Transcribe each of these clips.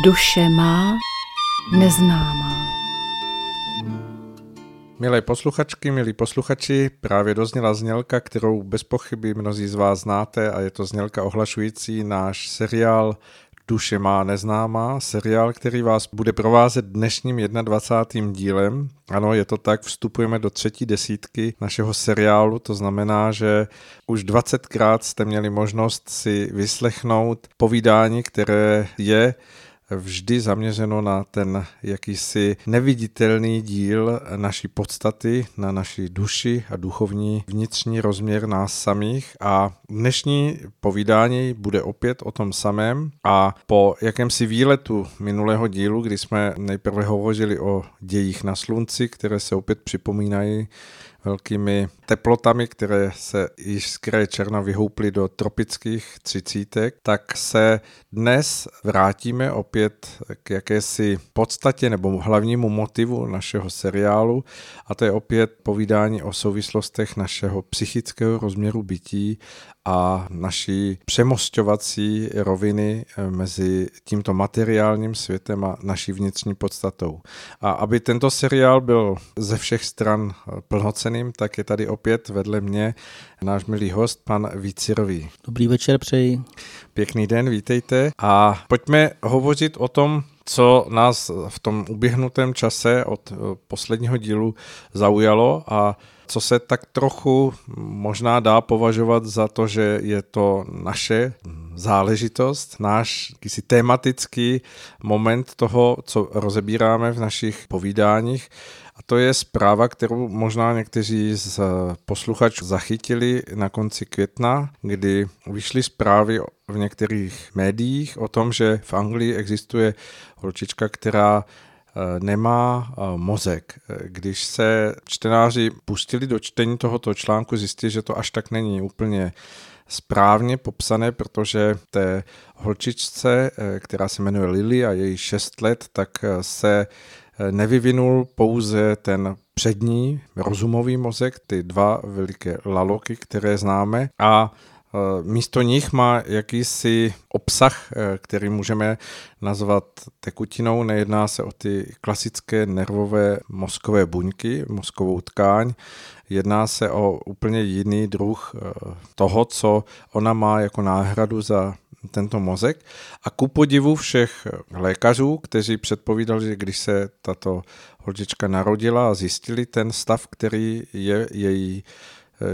Duše má neznámá. Milé posluchačky, milí posluchači, právě dozněla znělka, kterou bez pochyby mnozí z vás znáte a je to znělka ohlašující náš seriál Duše má neznámá, seriál, který vás bude provázet dnešním 21. dílem. Ano, je to tak, vstupujeme do třetí desítky našeho seriálu, to znamená, že už 20krát jste měli možnost si vyslechnout povídání, které je vždy zaměřeno na ten jakýsi neviditelný díl naší podstaty, na naší duši a duchovní vnitřní rozměr nás samých. A dnešní povídání bude opět o tom samém. A po jakémsi výletu minulého dílu, kdy jsme nejprve hovořili o dějích na slunci, které se opět připomínají velkými teplotami, které se již z kraje Černa vyhouply do tropických třicítek, tak se dnes vrátíme opět k jakési podstatě nebo hlavnímu motivu našeho seriálu a to je opět povídání o souvislostech našeho psychického rozměru bytí a naší přemostovací roviny eh, mezi tímto materiálním světem a naší vnitřní podstatou. A aby tento seriál byl ze všech stran eh, plnoceným, tak je tady opět vedle mě náš milý host, pan Vícirový. Dobrý večer přeji. Pěkný den, vítejte. A pojďme hovořit o tom, co nás v tom uběhnutém čase od eh, posledního dílu zaujalo a co se tak trochu možná dá považovat za to, že je to naše záležitost, náš jakýsi tematický moment toho, co rozebíráme v našich povídáních. A to je zpráva, kterou možná někteří z posluchačů zachytili na konci května, kdy vyšly zprávy v některých médiích o tom, že v Anglii existuje holčička, která Eh, nemá eh, mozek. Když se čtenáři pustili do čtení tohoto článku, zjistili, že to až tak není úplně správně popsané, protože té holčičce, eh, která se jmenuje Lily a její 6 let, tak se nevyvinul pouze ten přední rozumový mozek, ty dva veliké laloky, které známe, a Eh, místo nich má jakýsi obsah, eh, který můžeme nazvat tekutinou. Nejedná se o ty klasické nervové mozkové buňky, mozkovou tkáň. Jedná se o úplně jiný druh eh, toho, co ona má jako náhradu za tento mozek. A ku podivu všech lékařů, kteří předpovídali, že když se tato holčička narodila a zjistili ten stav, který je její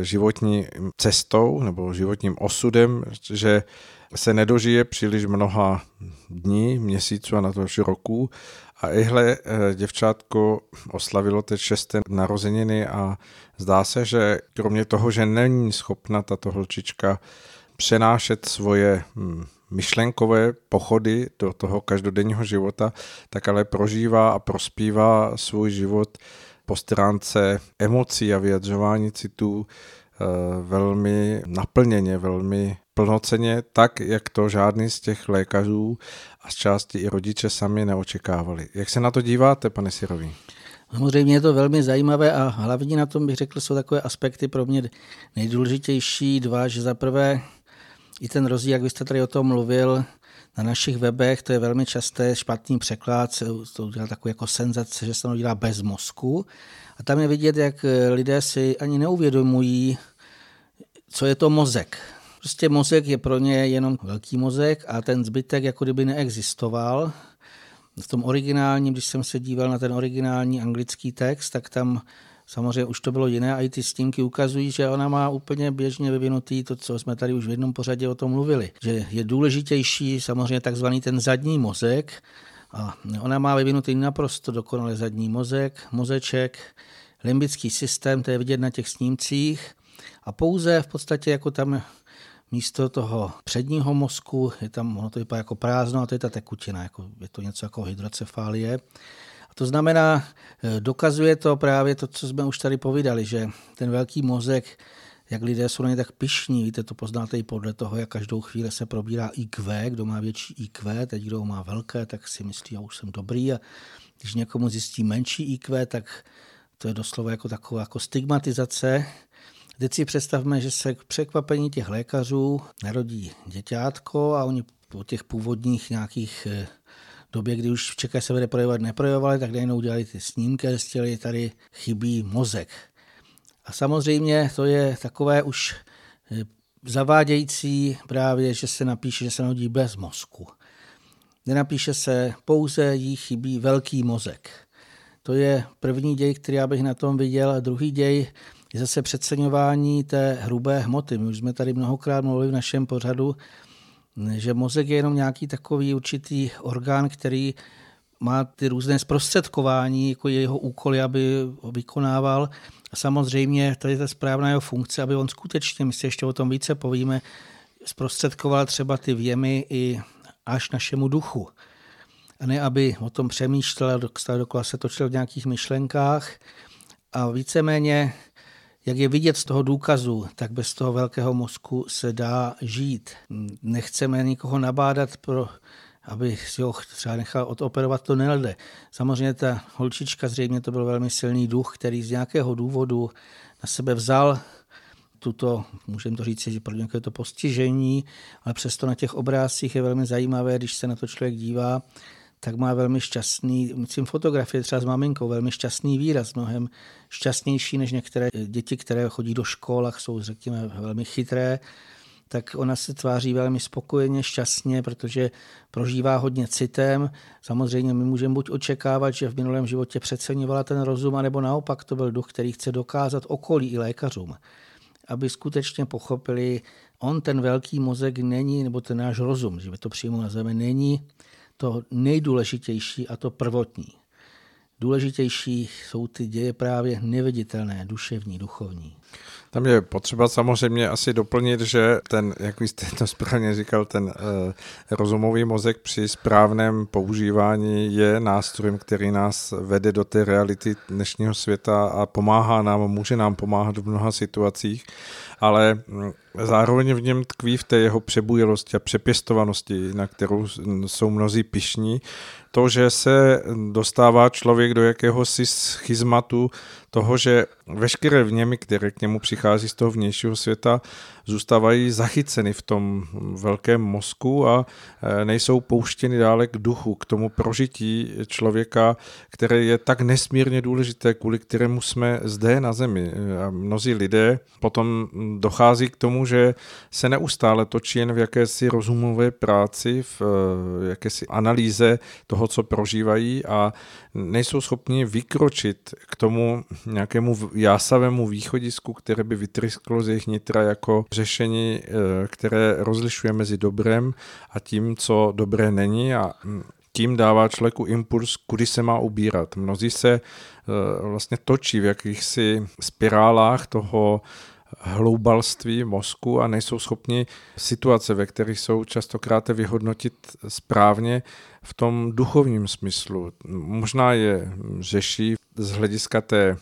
životní cestou nebo životním osudem, že se nedožije příliš mnoha dní, měsíců a na to až roků. A ihle eh, děvčátko oslavilo teď šesté narozeniny a zdá se, že kromě toho, že není schopna tato holčička přenášet svoje hm, myšlenkové pochody do toho každodenního života, tak ale prožívá a prospívá svůj život po stránce emocí a vyjadřování citů eh, velmi naplněně, velmi plnoceně, tak, jak to žádný z těch lékařů a z části i rodiče sami neočekávali. Jak se na to díváte, pane Sirový? Samozřejmě je to velmi zajímavé a hlavní na tom bych řekl, jsou takové aspekty pro mě nejdůležitější dva, že za prvé i ten rozdíl, jak byste tady o tom mluvil, na našich webech, to je velmi časté, špatný překlad, to udělá takový jako senzace, že se to dělá bez mozku. A tam je vidět, jak lidé si ani neuvědomují, co je to mozek. Prostě mozek je pro ně jenom velký mozek a ten zbytek jako kdyby neexistoval. V tom originálním, když jsem se díval na ten originální anglický text, tak tam Samozřejmě už to bylo jiné a i ty snímky ukazují, že ona má úplně běžně vyvinutý to, co jsme tady už v jednom pořadě o tom mluvili. Že je důležitější samozřejmě takzvaný ten zadní mozek, a ona má vyvinutý naprosto dokonale zadní mozek, mozeček, limbický systém, to je vidět na těch snímcích. A pouze v podstatě jako tam místo toho předního mozku, je tam, ono to vypadá jako prázdno a to je ta tekutina, jako, je to něco jako hydrocefálie. To znamená, eh, dokazuje to právě to, co jsme už tady povídali, že ten velký mozek, jak lidé jsou na ně tak pišní, víte, to poznáte i podle toho, jak každou chvíli se probírá IQ, kdo má větší IQ, teď kdo má velké, tak si myslí, já už jsem dobrý a když někomu zjistí menší IQ, tak to je doslova jako taková jako stigmatizace. Teď si představme, že se k překvapení těch lékařů narodí děťátko a oni po těch původních nějakých eh, době, kdy už v Čechách se vede projevovat neprojevovali, tak najednou udělali ty snímky a zjistili, tady chybí mozek. A samozřejmě to je takové už eh, zavádějící právě, že se napíše, že se narodí bez mozku. Nenapíše se, pouze jí chybí velký mozek. To je první děj, který já bych na tom viděl. A druhý děj je zase přeceňování té hrubé hmoty. My už jsme tady mnohokrát mluvili v našem pořadu, že mozek je jenom nějaký takový určitý orgán, který má ty různé zprostředkování, jako jeho úkoly, aby ho vykonával. A samozřejmě tady je ta správná jeho funkce, aby on skutečně, my si ještě o tom více povíme, zprostředkoval třeba ty věmy i až našemu duchu. A ne, aby o tom přemýšlel, dokola se točil v nějakých myšlenkách a víceméně, jak je vidět z toho důkazu, tak bez toho velkého mozku se dá žít. Nechceme nikoho nabádat pro aby si ho třeba nechal odoperovat, to nelze. Samozřejmě ta holčička zřejmě to byl velmi silný duch, který z nějakého důvodu na sebe vzal tuto, můžeme to říct, že pro nějaké to postižení, ale přesto na těch obrázcích je velmi zajímavé, když se na to člověk dívá, tak má velmi šťastný, myslím fotografie třeba s maminkou, velmi šťastný výraz, mnohem šťastnější než některé děti, které chodí do škol a jsou, řekněme, velmi chytré, tak ona se tváří velmi spokojeně, šťastně, protože prožívá hodně citem. Samozřejmě my můžeme buď očekávat, že v minulém životě přeceňovala ten rozum, anebo naopak to byl duch, který chce dokázat okolí i lékařům, aby skutečně pochopili, on ten velký mozek není, nebo ten náš rozum, že by to přímo na zemi není to nejdůležitější a to prvotní. Důležitější jsou ty děje právě neviditelné, duševní, duchovní. Tam je potřeba samozřejmě asi doplnit, že ten, jak jste to správně říkal, ten uh, rozumový mozek při správném používání je nástrojem, který nás vede do té reality dnešního světa a pomáhá nám, může nám pomáhat v mnoha situacích, ale mm, zároveň v něm tkví v té jeho přebujelosti a přepěstovanosti, na kterou jsou mnozí pišní, to, že se dostává člověk do jakéhosi schizmatu toho, že veškeré vněmy, které k němu přichází z toho vnějšího světa, zůstávají zachyceny v tom velkém mozku a e, nejsou pouštěny dále k duchu, k tomu prožití člověka, které je tak nesmírně důležité, kvůli kterému jsme zde na zemi. A mnozí lidé potom dochází k tomu, že se neustále točí jen v jakési rozumové práci, v e, jakési analýze toho, co prožívají a nejsou schopni vykročit k tomu nějakému jásavému východisku, které by vytrysklo z jejich nitra jako řešení, eh, které rozlišuje mezi dobrem a tím, co dobré není a tím dává člověku impuls, kudy se má ubírat. Mnozí se eh, vlastně točí v jakýchsi spirálách toho hloubalství mozku a nejsou schopni situace, ve kterých jsou častokrát vyhodnotit správně v tom duchovním smyslu. Možná je řeší z hlediska té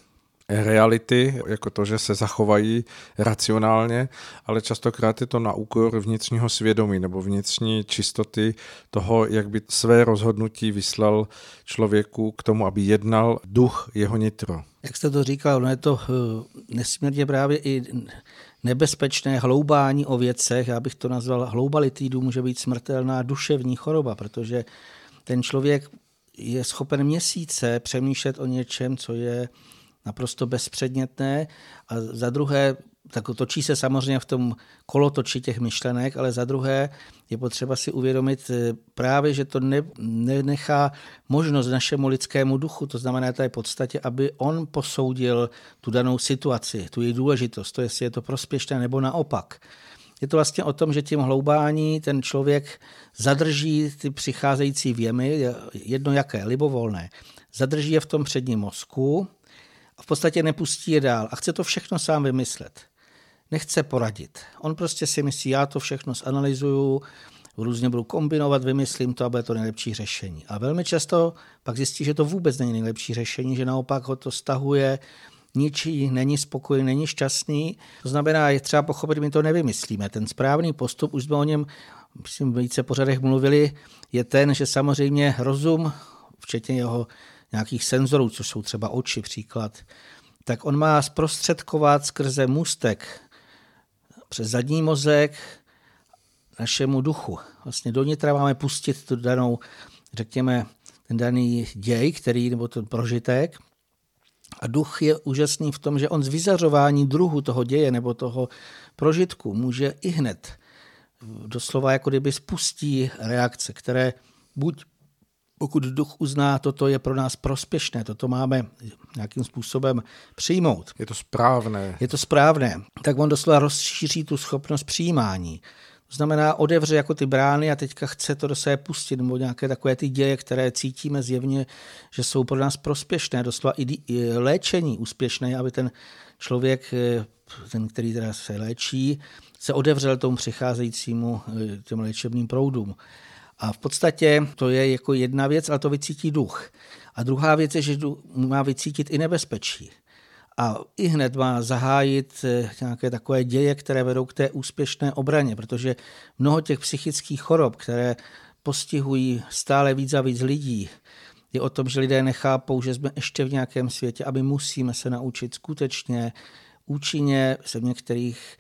reality, jako to, že se zachovají racionálně, ale častokrát je to na úkor vnitřního svědomí nebo vnitřní čistoty toho, jak by své rozhodnutí vyslal člověku k tomu, aby jednal duch jeho nitro. Jak jste to říkal, no je to eh, nesmírně právě i nebezpečné hloubání o věcech, já bych to nazval hloubalitídu, může být smrtelná duševní choroba, protože ten člověk je schopen měsíce přemýšlet o něčem, co je naprosto bezpředmětné. A za druhé tak točí se samozřejmě v tom kolotoči těch myšlenek, ale za druhé je potřeba si uvědomit eh, právě, že to ne, nenechá možnost našemu lidskému duchu, to znamená té podstatě, aby on posoudil tu danou situaci, tu její důležitost, to jestli je to prospěšné nebo naopak. Je to vlastně o tom, že tím hloubání ten člověk zadrží ty přicházející věmy, jedno jaké, libovolné, zadrží je v tom předním mozku a v podstatě nepustí je dál a chce to všechno sám vymyslet. Nechce poradit. On prostě si myslí, já to všechno zanalizuju, různě budu kombinovat, vymyslím to a bude to nejlepší řešení. A velmi často pak zjistí, že to vůbec není nejlepší řešení, že naopak ho to stahuje, ničí, není spokojený, není šťastný. To znamená, je třeba pochopit, my to nevymyslíme. Ten správný postup, už jsme o něm myslím, v více pořadech mluvili, je ten, že samozřejmě rozum, včetně jeho nějakých senzorů, což jsou třeba oči příklad, tak on má zprostředkovat skrze můstek přes zadní mozek našemu duchu. Vlastně do nitra máme pustit tu danou řekněme, ten daný děj, který, nebo ten prožitek. A duch je úžasný v tom, že on z vyzařování druhu toho děje nebo toho prožitku může i hned doslova jako kdyby spustí reakce, které buď pokud duch uzná, toto je pro nás prospěšné, toto máme nějakým způsobem přijmout. Je to správné. Je to správné. Tak on doslova rozšíří tu schopnost přijímání. To znamená, otevře jako ty brány a teďka chce to do sebe pustit, nebo nějaké takové ty děje, které cítíme zjevně, že jsou pro nás prospěšné, doslova i léčení úspěšné, aby ten člověk, eh, ten, který teda se léčí, se otevřel tomu přicházejícímu eh, těm léčebným proudům. A v podstatě to je jako jedna věc, ale to vycítí duch. A druhá věc je, že má vycítit i nebezpečí. A i hned má zahájit eh, nějaké takové děje, které vedou k té úspěšné obraně, protože mnoho těch psychických chorob, které postihují stále víc a víc lidí, je o tom, že lidé nechápou, že jsme ještě v nějakém světě, aby musíme se naučit skutečně účinně se v některých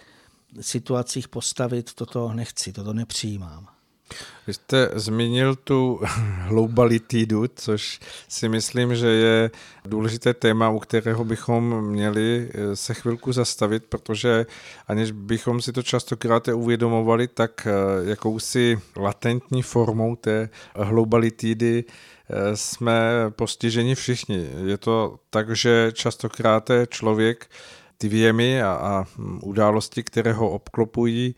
situacích postavit, toto nechci, toto nepřijímám. Vy jste zmínil tu globalitídu, což si myslím, že je důležité téma, u kterého bychom měli eh, se chvilku zastavit, protože aniž bychom si to častokrát uvědomovali, tak eh, jakousi latentní formou té globalitídy eh, jsme postiženi všichni. Je to tak, že častokrát člověk ty věmy a, a události, které ho obklopují,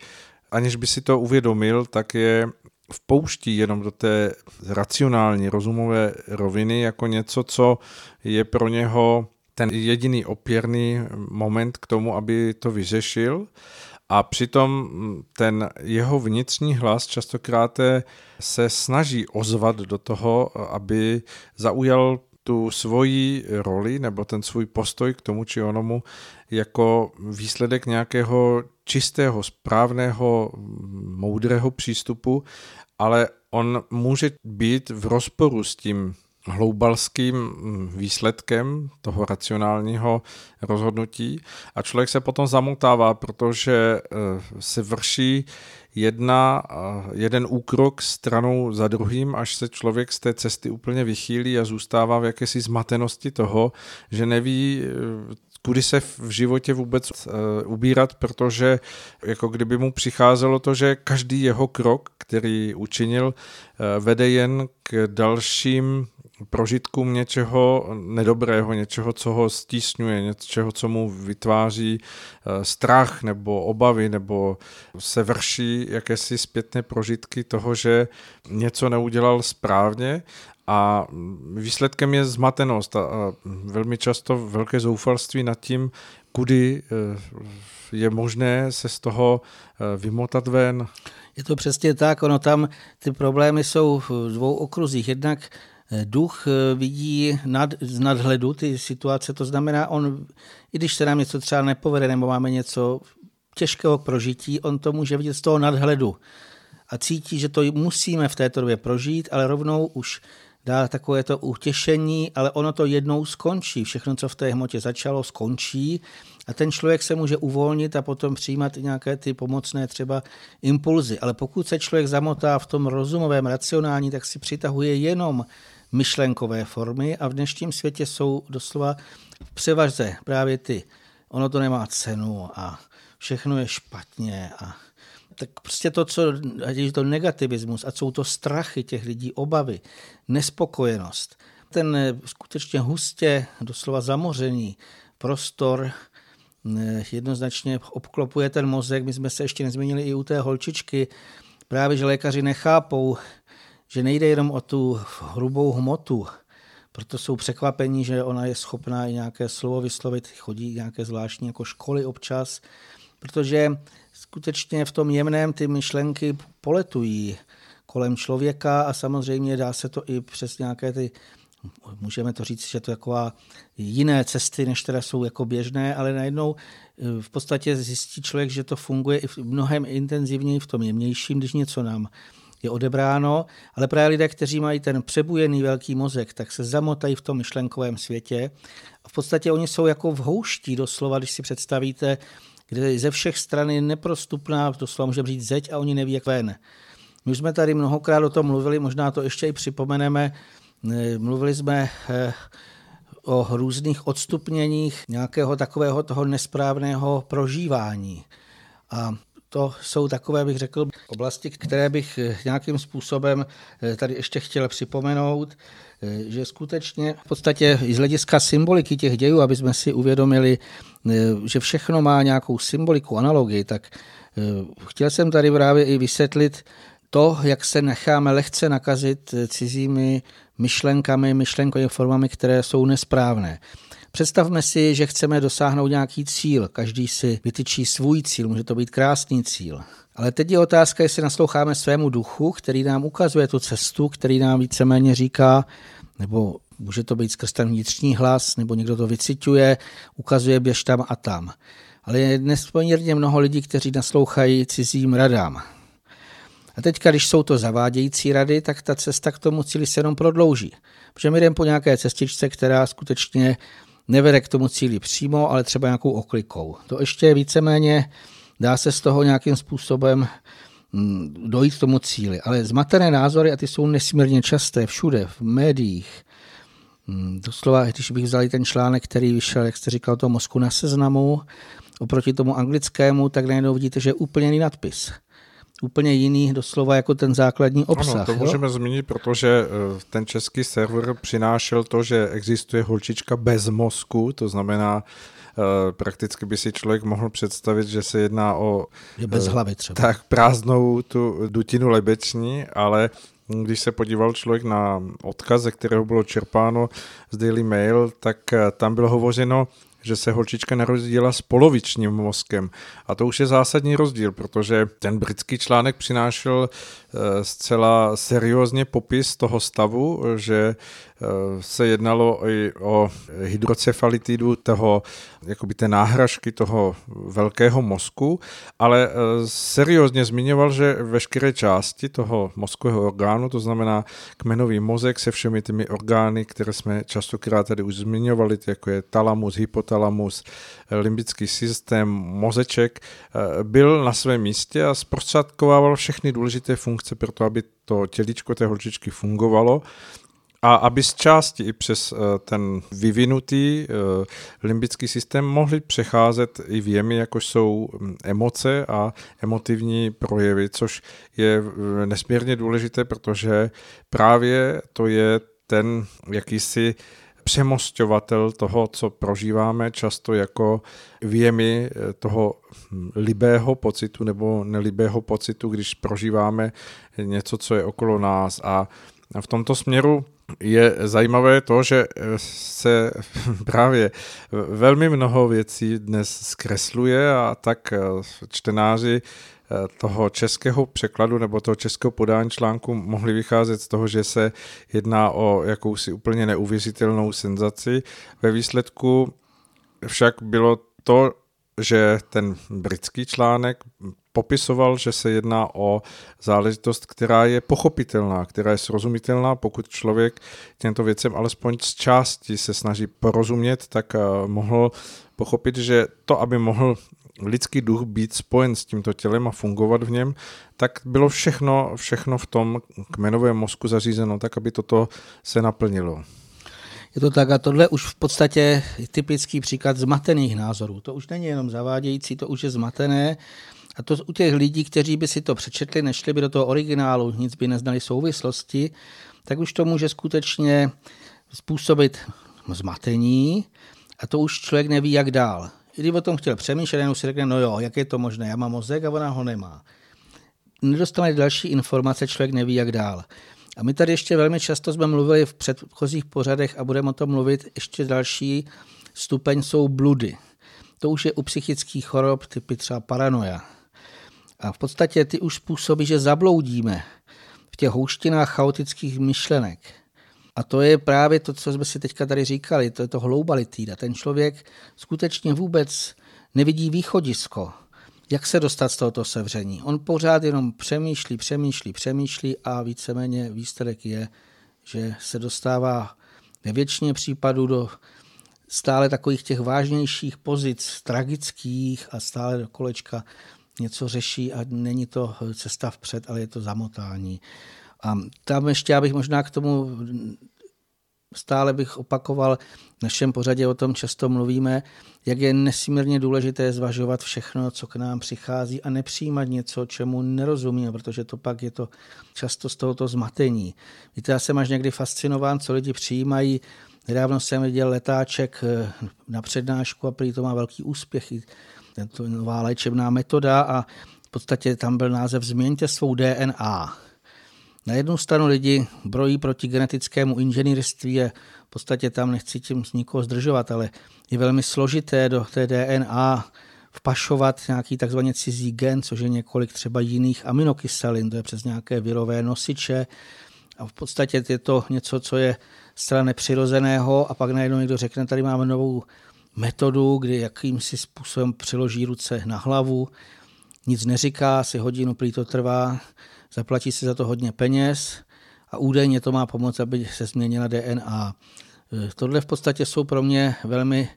aniž by si to uvědomil, tak je vpouští jenom do té racionální, rozumové roviny jako něco, co je pro něho ten jediný opěrný moment k tomu, aby to vyřešil. A přitom ten jeho vnitřní hlas častokrát se snaží ozvat do toho, aby zaujal tu svoji roli nebo ten svůj postoj k tomu či onomu jako výsledek nějakého čistého, správného, moudrého přístupu, ale on může být v rozporu s tím hloubalským výsledkem toho racionálního rozhodnutí. A člověk se potom zamotává, protože eh, se vrší jedna, eh, jeden úkrok stranou za druhým, až se člověk z té cesty úplně vychýlí a zůstává v jakési zmatenosti toho, že neví, eh, kudy se v životě vůbec uh, ubírat, protože jako kdyby mu přicházelo to, že každý jeho krok, který učinil, uh, vede jen k dalším prožitkům něčeho nedobrého, něčeho, co ho stísňuje, něčeho, co mu vytváří uh, strach nebo obavy, nebo se vrší jakési zpětné prožitky toho, že něco neudělal správně a výsledkem je zmatenost a, velmi často velké zoufalství nad tím, kudy eh, je možné se z toho eh, vymotat ven. Je to přesně tak, ono tam ty problémy jsou v dvou okruzích. Jednak eh, duch vidí nad, z nadhledu ty situace, to znamená, on, i když se nám něco třeba nepovede, nebo máme něco těžkého prožití, on to může vidět z toho nadhledu a cítí, že to musíme v této době prožít, ale rovnou už dá takové to utěšení, ale ono to jednou skončí. Všechno, co v té hmotě začalo, skončí a ten člověk se může uvolnit a potom přijímat nějaké ty pomocné třeba impulzy. Ale pokud se člověk zamotá v tom rozumovém racionální, tak si přitahuje jenom myšlenkové formy a v dnešním světě jsou doslova v právě ty. Ono to nemá cenu a všechno je špatně a tak prostě to, co, je to negativismus, a jsou to strachy těch lidí, obavy, nespokojenost, ten skutečně hustě, doslova zamořený prostor eh, jednoznačně obklopuje ten mozek. My jsme se ještě nezmínili i u té holčičky, právě že lékaři nechápou, že nejde jenom o tu hrubou hmotu, proto jsou překvapení, že ona je schopná i nějaké slovo vyslovit, chodí nějaké zvláštní jako školy občas, protože skutečně v tom jemném ty myšlenky poletují kolem člověka a samozřejmě dá se to i přes nějaké ty můžeme to říct, že to je taková jiné cesty, než které jsou jako běžné, ale najednou eh, v podstatě zjistí člověk, že to funguje i v mnohem intenzivněji v tom jemnějším, když něco nám je odebráno, ale právě lidé, kteří mají ten přebujený velký mozek, tak se zamotají v tom myšlenkovém světě. A v podstatě oni jsou jako v houští doslova, když si představíte kde ze všech stran je neprostupná, doslova může říct zeď a oni neví, jak ven. My jsme tady mnohokrát o tom mluvili, možná to ještě i připomeneme. Mluvili jsme o různých odstupněních nějakého takového toho nesprávného prožívání. A to jsou takové, bych řekl, oblasti, které bych nějakým způsobem tady ještě chtěl připomenout, že skutečně v podstatě i z hlediska symboliky těch dějů, aby jsme si uvědomili, že všechno má nějakou symboliku, analogii, tak chtěl jsem tady právě i vysvětlit to, jak se necháme lehce nakazit cizími myšlenkami, myšlenkovými formami, které jsou nesprávné. Představme si, že chceme dosáhnout nějaký cíl, každý si vytyčí svůj cíl, může to být krásný cíl. Ale teď je otázka, jestli nasloucháme svému duchu, který nám ukazuje tu cestu, který nám víceméně říká, nebo může to být skrz ten vnitřní hlas, nebo někdo to vycituje, ukazuje běž tam a tam. Ale je dnes poměrně mnoho lidí, kteří naslouchají cizím radám. A teď, když jsou to zavádějící rady, tak ta cesta k tomu cíli se jenom prodlouží. Protože my jdeme po nějaké cestičce, která skutečně nevede k tomu cíli přímo, ale třeba nějakou oklikou. To ještě víceméně dá se z toho nějakým způsobem mm, dojít k tomu cíli. Ale zmatené názory, a ty jsou nesmírně časté všude, v médiích, doslova, když bych vzali ten článek, který vyšel, jak jste říkal, toho mozku na seznamu, oproti tomu anglickému, tak najednou vidíte, že je úplně jiný nadpis úplně jiný doslova jako ten základní obsah. Ano, to jo? můžeme zmínit, protože eh, ten český server přinášel to, že existuje holčička bez mozku, to znamená, eh, prakticky by si člověk mohl představit, že se jedná o... Je bez eh, hlavy třeba. Tak prázdnou tu dutinu lebeční, ale když se podíval člověk na odkaz, ze kterého bylo čerpáno z Daily Mail, tak tam bylo hovořeno že se holčička narodila s polovičním mozkem. A to už je zásadní rozdíl, protože ten britský článek přinášel eh, zcela seriózně popis toho stavu, že eh, se jednalo i o hydrocefalitidu toho, jakoby té náhražky toho velkého mozku, ale eh, seriózně zmiňoval, že veškeré části toho mozkového orgánu, to znamená kmenový mozek se všemi těmi orgány, které jsme častokrát tady už zmiňovali, jako je talamus, hypotalamus, hypotalamus, limbický systém, mozeček, eh, byl na svém místě a zprostředkovával všechny důležité funkce pro to, aby to tělíčko té holčičky fungovalo a aby z části i přes eh, ten vyvinutý eh, limbický systém mohli přecházet i věmy, jako jsou hm, emoce a emotivní projevy, což je nesmírně důležité, protože právě to je ten jakýsi přemostovatel toho, co prožíváme, často jako věmy eh, toho hm, libého pocitu nebo nelibého pocitu, když prožíváme něco, co je okolo nás. A v tomto směru je zajímavé to, že eh, se právě velmi mnoho věcí dnes zkresluje a tak eh, čtenáři Eh, toho českého překladu nebo toho českého podání článku mohli vycházet z toho, že se jedná o jakousi úplně neuvěřitelnou senzaci. Ve výsledku však bylo to, že ten britský článek popisoval, že se jedná o záležitost, která je pochopitelná, která je srozumitelná, pokud člověk těmto věcem alespoň z části se snaží porozumět, tak eh, mohl pochopit, že to, aby mohl lidský duch být spojen s tímto tělem a fungovat v něm, tak bylo všechno, všechno v tom kmenovém mozku zařízeno tak, aby toto se naplnilo. Je to tak a tohle už v podstatě typický příklad zmatených názorů. To už není jenom zavádějící, to už je zmatené. A to u těch lidí, kteří by si to přečetli, nešli by do toho originálu, nic by neznali souvislosti, tak už to může skutečně způsobit zmatení a to už člověk neví, jak dál kdyby o tom chtěl přemýšlet, jenom si řekne, no jo, jak je to možné, já mám mozek a ona ho nemá. Nedostane další informace, člověk neví, jak dál. A my tady ještě velmi často jsme mluvili v předchozích pořadech a budeme o tom mluvit. Ještě další stupeň jsou bludy. To už je u psychických chorob typy třeba paranoja. A v podstatě ty už způsobí, že zabloudíme v těch houštinách chaotických myšlenek. A to je právě to, co jsme si teďka tady říkali, to je to globalitída. Ten člověk skutečně vůbec nevidí východisko, jak se dostat z tohoto sevření. On pořád jenom přemýšlí, přemýšlí, přemýšlí a víceméně výsledek je, že se dostává ve většině případů do stále takových těch vážnějších pozic, tragických a stále do kolečka něco řeší a není to cesta vpřed, ale je to zamotání. A tam ještě, abych možná k tomu stále bych opakoval, v našem pořadě o tom často mluvíme, jak je nesmírně důležité zvažovat všechno, co k nám přichází a nepřijímat něco, čemu nerozumíme, protože to pak je to často z tohoto zmatení. Víte, já jsem až někdy fascinován, co lidi přijímají. Nedávno jsem viděl letáček eh, na přednášku a prý to má velký úspěch. Tento nová léčebná metoda a v podstatě tam byl název Změňte svou DNA. Na jednu stranu lidi brojí proti genetickému inženýrství a v podstatě tam nechci tím nikoho zdržovat, ale je velmi složité do té DNA vpašovat nějaký takzvaně cizí gen, což je několik třeba jiných aminokyselin, to je přes nějaké virové nosiče. A v podstatě je to něco, co je zcela nepřirozeného a pak najednou někdo řekne, tady máme novou metodu, kdy jakýmsi způsobem přiloží ruce na hlavu, nic neříká, si hodinu prý to trvá, zaplatí si za to hodně peněz a údajně to má pomoct, aby se změnila DNA. Tohle v podstatě jsou pro mě velmi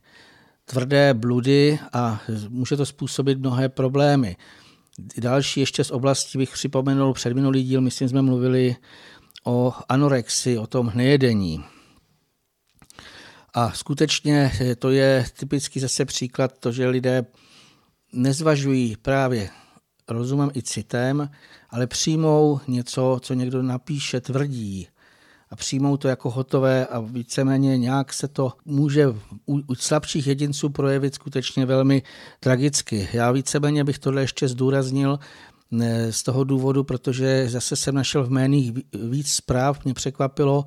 tvrdé bludy a může to způsobit mnohé problémy. Další ještě z oblasti bych připomenul před minulý díl, myslím, jsme mluvili o anorexii, o tom nejedení. A skutečně to je typický zase příklad to, že lidé nezvažují právě rozumem i citem, ale přijmou něco, co někdo napíše, tvrdí a přijmou to jako hotové a víceméně nějak se to může u, u slabších jedinců projevit skutečně velmi tragicky. Já víceméně bych tohle ještě zdůraznil z toho důvodu, protože zase jsem našel v médiích víc zpráv, mě překvapilo,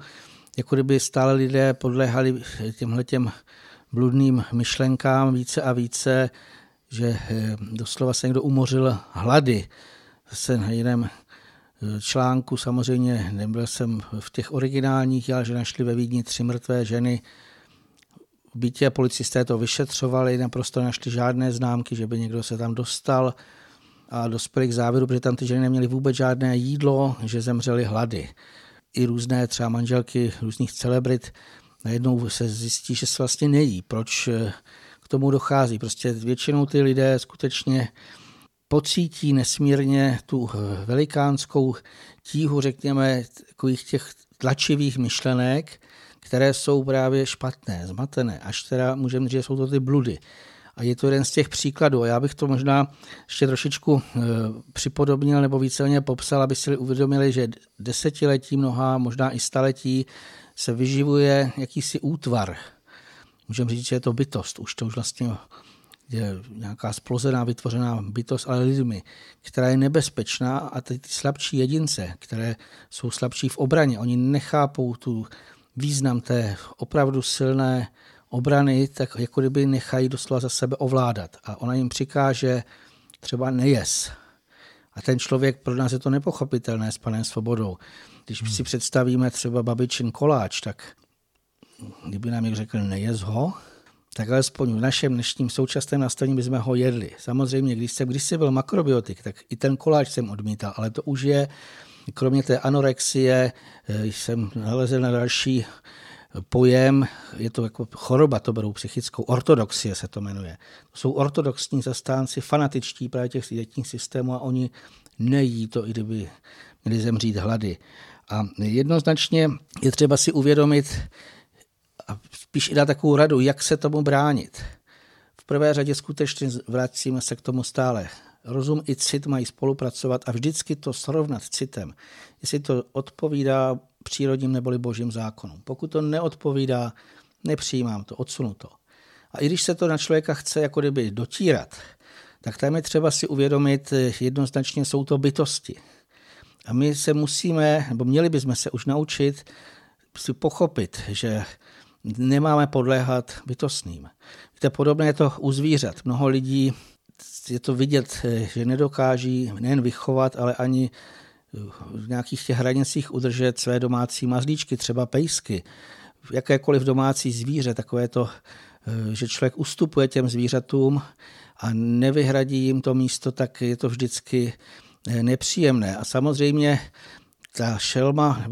jako kdyby stále lidé podléhali těmhle těm bludným myšlenkám více a více, že eh, doslova se někdo umořil hlady. Zase na jiném eh, článku samozřejmě nebyl jsem v těch originálních, ale že našli ve Vídni tři mrtvé ženy. V bytě policisté to vyšetřovali, naprosto našli žádné známky, že by někdo se tam dostal a dospěli k závěru, protože tam ty ženy neměly vůbec žádné jídlo, že zemřely hlady. I různé třeba manželky různých celebrit najednou se zjistí, že se vlastně nejí. Proč eh, k tomu dochází. Prostě většinou ty lidé skutečně pocítí nesmírně tu velikánskou tíhu, řekněme, takových těch tlačivých myšlenek, které jsou právě špatné, zmatené, až teda můžeme říct, že jsou to ty bludy. A je to jeden z těch příkladů. A já bych to možná ještě trošičku e, připodobnil nebo víceméně popsal, aby si uvědomili, že desetiletí, mnoha, možná i staletí se vyživuje jakýsi útvar, můžeme říct, že je to bytost. Už to už vlastně je nějaká splozená, vytvořená bytost, ale lidmi, která je nebezpečná a ty, ty slabší jedince, které jsou slabší v obraně, oni nechápou tu význam té opravdu silné obrany, tak jako kdyby nechají doslova za sebe ovládat. A ona jim přikáže třeba nejes. A ten člověk, pro nás je to nepochopitelné s panem Svobodou. Když hmm. si představíme třeba babičin koláč, tak kdyby nám někdo řekl nejez ho, tak alespoň v našem dnešním současném nastavení bychom ho jedli. Samozřejmě, když jsem, když jsem byl makrobiotik, tak i ten koláč jsem odmítal, ale to už je, kromě té anorexie, eh, jsem nalezl na další pojem, je to jako choroba, to berou psychickou, ortodoxie se to jmenuje. To jsou ortodoxní zastánci, fanatičtí právě těch dietních systémů a oni nejí to, i kdyby měli zemřít hlady. A jednoznačně je třeba si uvědomit, a spíš i dát takovou radu, jak se tomu bránit. V prvé řadě skutečně vracíme se k tomu stále. Rozum i cit mají spolupracovat a vždycky to srovnat citem, jestli to odpovídá přírodním neboli božím zákonům. Pokud to neodpovídá, nepřijímám to, odsunu to. A i když se to na člověka chce jako kdyby dotírat, tak tam je třeba si uvědomit, jednoznačně jsou to bytosti. A my se musíme, nebo měli bychom se už naučit si pochopit, že nemáme podléhat bytostným. Víte, podobné je to u zvířat. Mnoho lidí je to vidět, že nedokáží nejen vychovat, ale ani v nějakých těch hranicích udržet své domácí mazlíčky, třeba pejsky, jakékoliv domácí zvíře, takové to, že člověk ustupuje těm zvířatům a nevyhradí jim to místo, tak je to vždycky nepříjemné. A samozřejmě ta šelma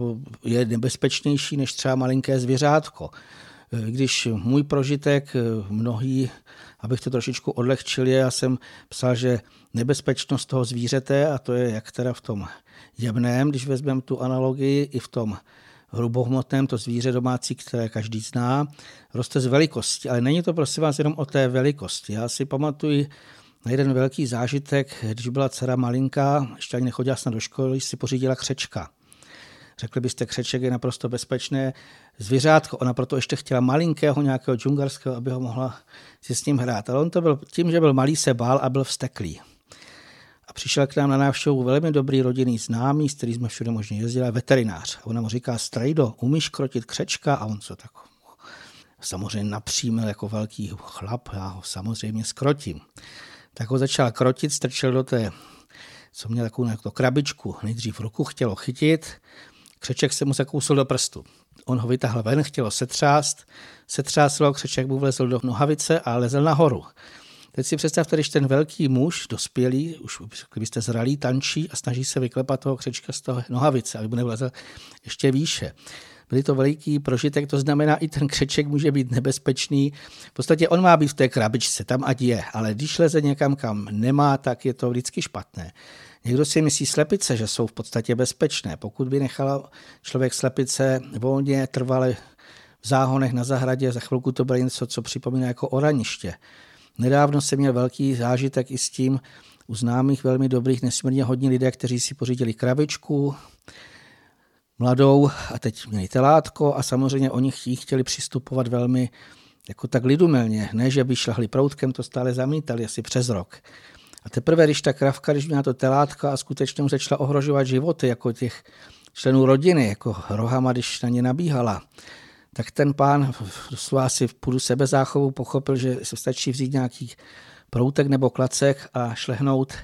je nebezpečnější než třeba malinké zvěřátko. Když můj prožitek, mnohý, abych to trošičku odlehčil, já jsem psal, že nebezpečnost toho zvířete a to je jak teda v tom jemném, když vezmeme tu analogii, i v tom hrubohmotném, to zvíře domácí, které každý zná, roste z velikosti. Ale není to prosím vás jenom o té velikosti. Já si pamatuju na jeden velký zážitek, když byla dcera malinká, ještě ani nechodila snad do školy, si pořídila křečka. Řekli byste, křeček je naprosto bezpečné zvířátko. Ona proto ještě chtěla malinkého nějakého džungarského, aby ho mohla si s ním hrát. Ale on to byl tím, že byl malý, se bál a byl vsteklý. A přišel k nám na návštěvu velmi dobrý rodinný známý, s kterým jsme všude možně jezdili, veterinář. A ona mu říká, Strejdo, umíš krotit křečka? A on co tak samozřejmě napřímil jako velký chlap, já ho samozřejmě skrotím. Tak ho začal krotit, strčil do té, co měl takovou jako krabičku, nejdřív ruku chtělo chytit, křeček se mu zakousil do prstu. On ho vytáhl ven, chtělo setřást, setřáslo, křeček mu vlezl do nohavice a lezl nahoru. Teď si představte, když ten velký muž, dospělý, už kdybyste zralý, tančí a snaží se vyklepat toho křečka z toho nohavice, aby mu nevlezl ještě výše. Byly to veliký prožitek, to znamená, i ten křeček může být nebezpečný. V podstatě on má být v té krabičce, tam ať je, ale když leze někam, kam nemá, tak je to vždycky špatné. Někdo si myslí slepice, že jsou v podstatě bezpečné. Pokud by nechal člověk slepice volně trvale v záhonech na zahradě, za chvilku to bylo něco, co připomíná jako oraniště. Nedávno jsem měl velký zážitek i s tím, u známých velmi dobrých, nesmírně hodní lidé, kteří si pořídili krabičku, mladou a teď měli telátko a samozřejmě oni chtěli přistupovat velmi jako tak lidumelně, ne, že by šlahli proutkem, to stále zamítali asi přes rok. A teprve, když ta kravka, když měla to telátka a skutečně mu začala ohrožovat životy, jako těch členů rodiny, jako rohama, když na ně nabíhala, tak ten pán doslova si v půdu sebezáchovu pochopil, že se stačí vzít nějaký proutek nebo klacek a šlehnout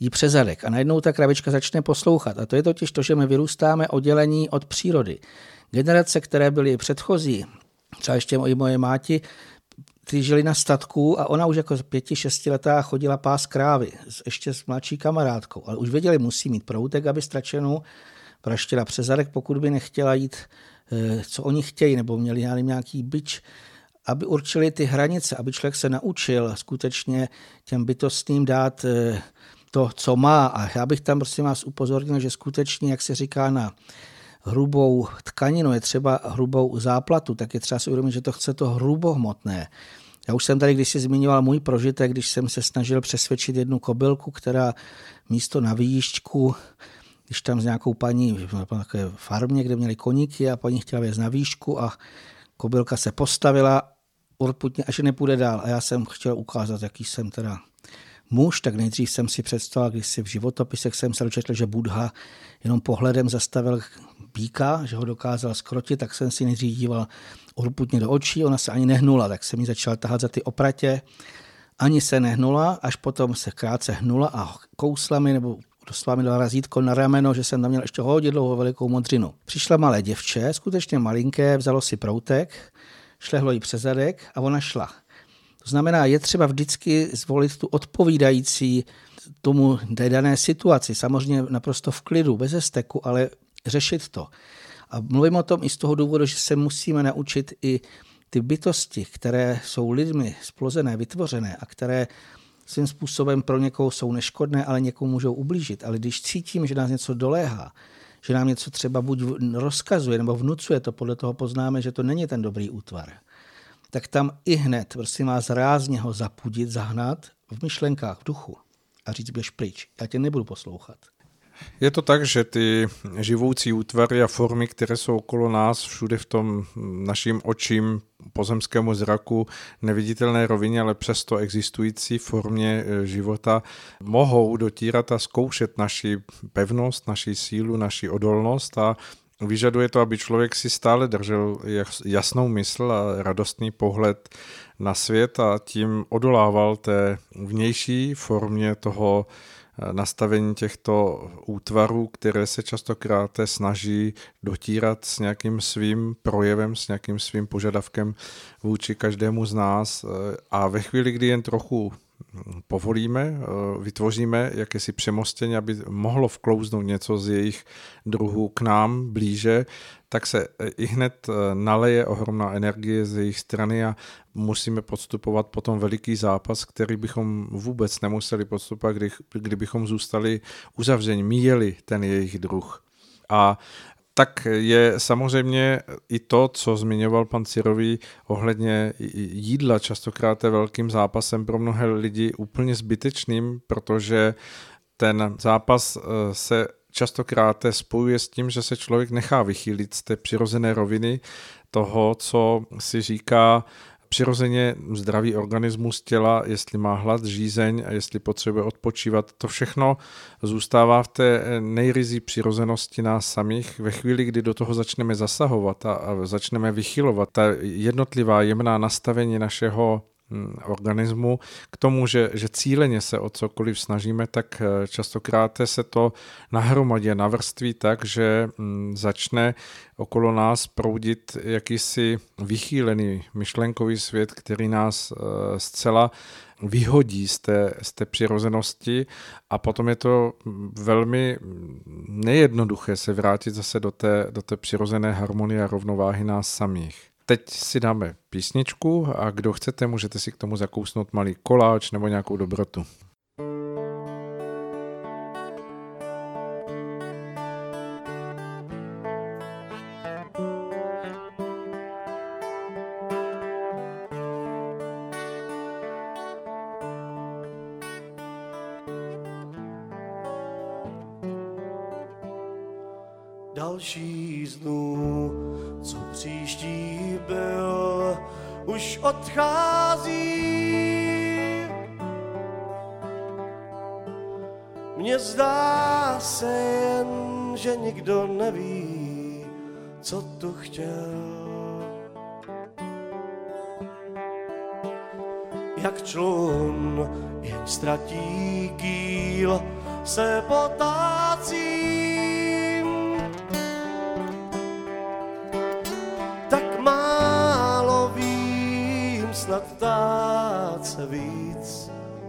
jí přes zadek. A najednou ta kravička začne poslouchat. A to je totiž to, že my vyrůstáme oddělení od přírody. Generace, které byly předchozí, třeba ještě i moje máti, ty žili na statku a ona už jako pěti, šestiletá chodila pás krávy, ještě s mladší kamarádkou. Ale už věděli, musí mít proutek, aby stračenou praštila přes zadek, pokud by nechtěla jít, co oni chtějí, nebo měli nějaký byč, aby určili ty hranice, aby člověk se naučil skutečně těm bytostným dát eh, to, co má. A já bych tam prosím vás upozornil, že skutečně, jak se říká na hrubou tkaninu, je třeba hrubou záplatu, tak je třeba si uvědomit, že to chce to hrubohmotné. Já už jsem tady když si zmiňoval můj prožitek, když jsem se snažil přesvědčit jednu kobylku, která místo na výšťku, když tam s nějakou paní takové farmě, kde měli koníky a paní chtěla věc na výšku a kobylka se postavila urputně, až nepůjde dál. A já jsem chtěl ukázat, jaký jsem teda muž, tak nejdřív jsem si představil, když si v životopisech jsem se dočetl, že Budha jenom pohledem zastavil píka, že ho dokázal skrotit, tak jsem si nejdřív díval urputně do očí, ona se ani nehnula, tak jsem mi začal tahat za ty opratě. Ani se nehnula, až potom se krátce hnula a kousla mi, nebo doslova mi dala razítko na rameno, že jsem tam měl ještě hodně dlouho velikou modřinu. Přišla malé děvče, skutečně malinké, vzalo si proutek, šlehlo jí přes zadek a ona šla. To znamená, je třeba vždycky zvolit tu odpovídající tomu té dané situaci. Samozřejmě naprosto v klidu, bez steku, ale řešit to. A mluvím o tom i z toho důvodu, že se musíme naučit i ty bytosti, které jsou lidmi splozené, vytvořené a které svým způsobem pro někoho jsou neškodné, ale někomu můžou ublížit. Ale když cítím, že nás něco doléhá, že nám něco třeba buď rozkazuje nebo vnucuje, to podle toho poznáme, že to není ten dobrý útvar, tak tam i hned, prosím vás, rázně ho zapudit, zahnat v myšlenkách, v duchu a říct, běž pryč, já tě nebudu poslouchat. Je to tak, že ty živoucí útvary a formy, které jsou okolo nás, všude v tom naším očím, pozemskému zraku, neviditelné rovině, ale přesto existující formě e, života, mohou dotírat a zkoušet naši pevnost, naši sílu, naši odolnost a Vyžaduje to, aby člověk si stále držel jasnou mysl a radostný pohled na svět a tím odolával té vnější formě toho nastavení těchto útvarů, které se častokrát snaží dotírat s nějakým svým projevem, s nějakým svým požadavkem vůči každému z nás. Eh, a ve chvíli, kdy jen trochu povolíme, vytvoříme jakési přemostění, aby mohlo vklouznout něco z jejich druhů k nám blíže, tak se i hned naleje ohromná energie z jejich strany a musíme podstupovat potom veliký zápas, který bychom vůbec nemuseli podstupovat, kdy, kdybychom zůstali uzavření, míjeli ten jejich druh. A tak je samozřejmě i to, co zmiňoval pan Cirový ohledně jídla, častokrát je velkým zápasem pro mnohé lidi úplně zbytečným, protože ten zápas eh, se častokrát spojuje s tím, že se člověk nechá vychýlit z té přirozené roviny toho, co si říká přirozeně zdravý organismus těla, jestli má hlad, žízeň a jestli potřebuje odpočívat, to všechno zůstává v té nejrizí přirozenosti nás samých. Ve chvíli, kdy do toho začneme zasahovat a, a začneme vychylovat ta jednotlivá jemná nastavení našeho organismu k tomu, že, že cíleně se o cokoliv snažíme, tak eh, častokrát se to nahromadě navrství tak, že mm, začne okolo nás proudit jakýsi vychýlený myšlenkový svět, který nás eh, zcela vyhodí z té, z té přirozenosti a potom je to velmi nejednoduché se vrátit zase do té, do té přirozené harmonie a rovnováhy nás samých. Teď si dáme písničku a kdo chcete, můžete si k tomu zakousnout malý koláč nebo nějakou dobrotu.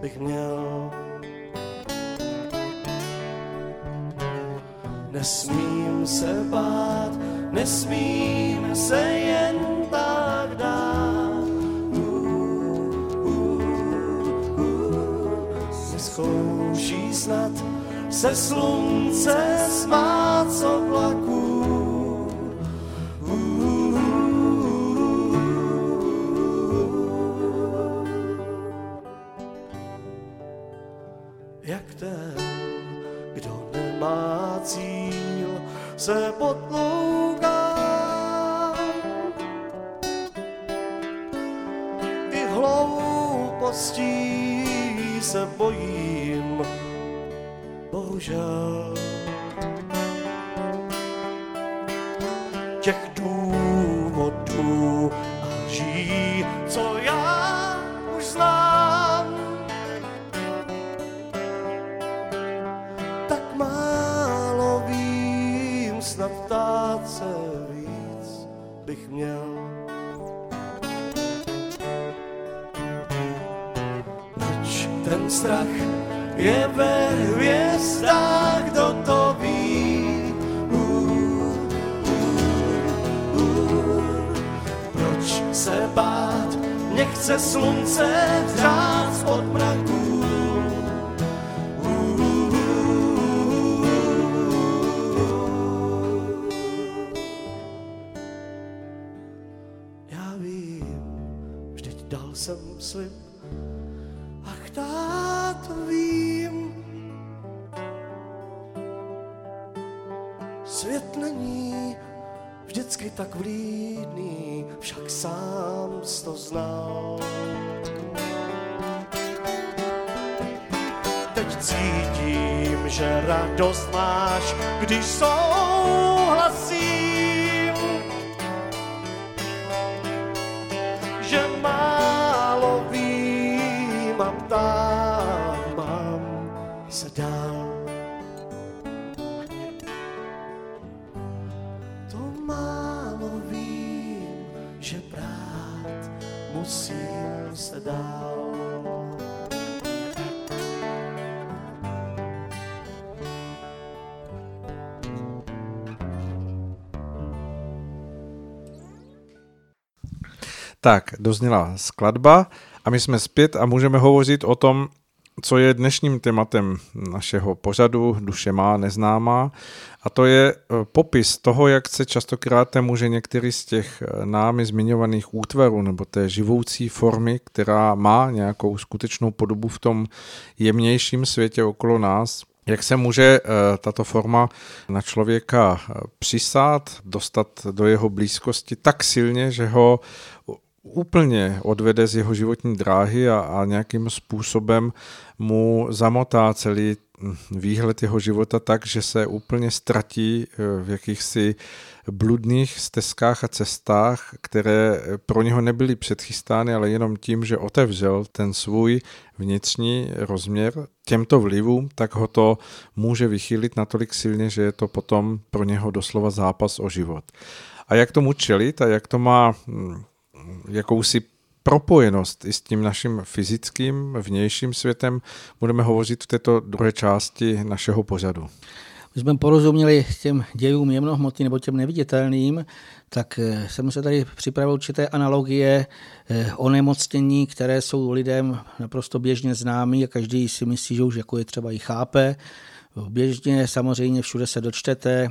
Bych měl. Nesmím se bát, nesmím se jen tak dát. Zkouší snad se slunce smát z oblaků. Bohužel. Těch důvodů a lží, co já už znám, tak málo vím, snad ptát se víc bych měl. Ten strach je ve nechce slunce hřát spod mraků? Já vím, vždyť dal jsem slib, ach táto vím. Svět není vždycky tak vlídný, však sám že radost máš, když souhlasím. Tak, dozněla skladba a my jsme zpět a můžeme hovořit o tom, co je dnešním tématem našeho pořadu Duše má neznámá. A to je eh, popis toho, jak se častokrát může některý z těch eh, námi zmiňovaných útvarů nebo té živoucí formy, která má nějakou skutečnou podobu v tom jemnějším světě okolo nás, jak se může eh, tato forma na člověka přisát, dostat do jeho blízkosti tak silně, že ho úplně odvede z jeho životní dráhy a, a nějakým způsobem mu zamotá celý hm, výhled jeho života tak, že se úplně ztratí eh, v jakýchsi bludných stezkách a cestách, které pro něho nebyly předchystány, ale jenom tím, že otevřel ten svůj vnitřní rozměr těmto vlivům, tak ho to může vychýlit natolik silně, že je to potom pro něho doslova zápas o život. A jak tomu čelit a jak to má hm, jakousi propojenost i s tím naším fyzickým vnějším světem budeme hovořit v této druhé části našeho pořadu. My jsme porozuměli těm dějům jemnohmotným nebo těm neviditelným, tak eh, jsem se tady připravil určité analogie eh, o nemocnění, které jsou lidem naprosto běžně známý a každý si myslí, že už jako je třeba i chápe. Běžně samozřejmě všude se dočtete,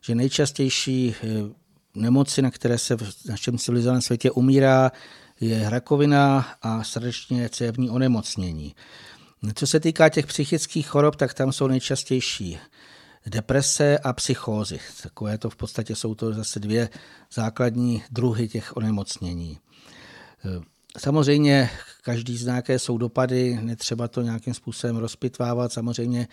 že nejčastější eh, nemoci, na které se v našem civilizovaném světě umírá, je rakovina a srdečně cévní onemocnění. Co se týká těch psychických chorob, tak tam jsou nejčastější deprese a psychózy. Takové to v podstatě jsou to zase dvě základní druhy těch onemocnění. Samozřejmě každý zná, jaké jsou dopady, netřeba to nějakým způsobem rozpitvávat. Samozřejmě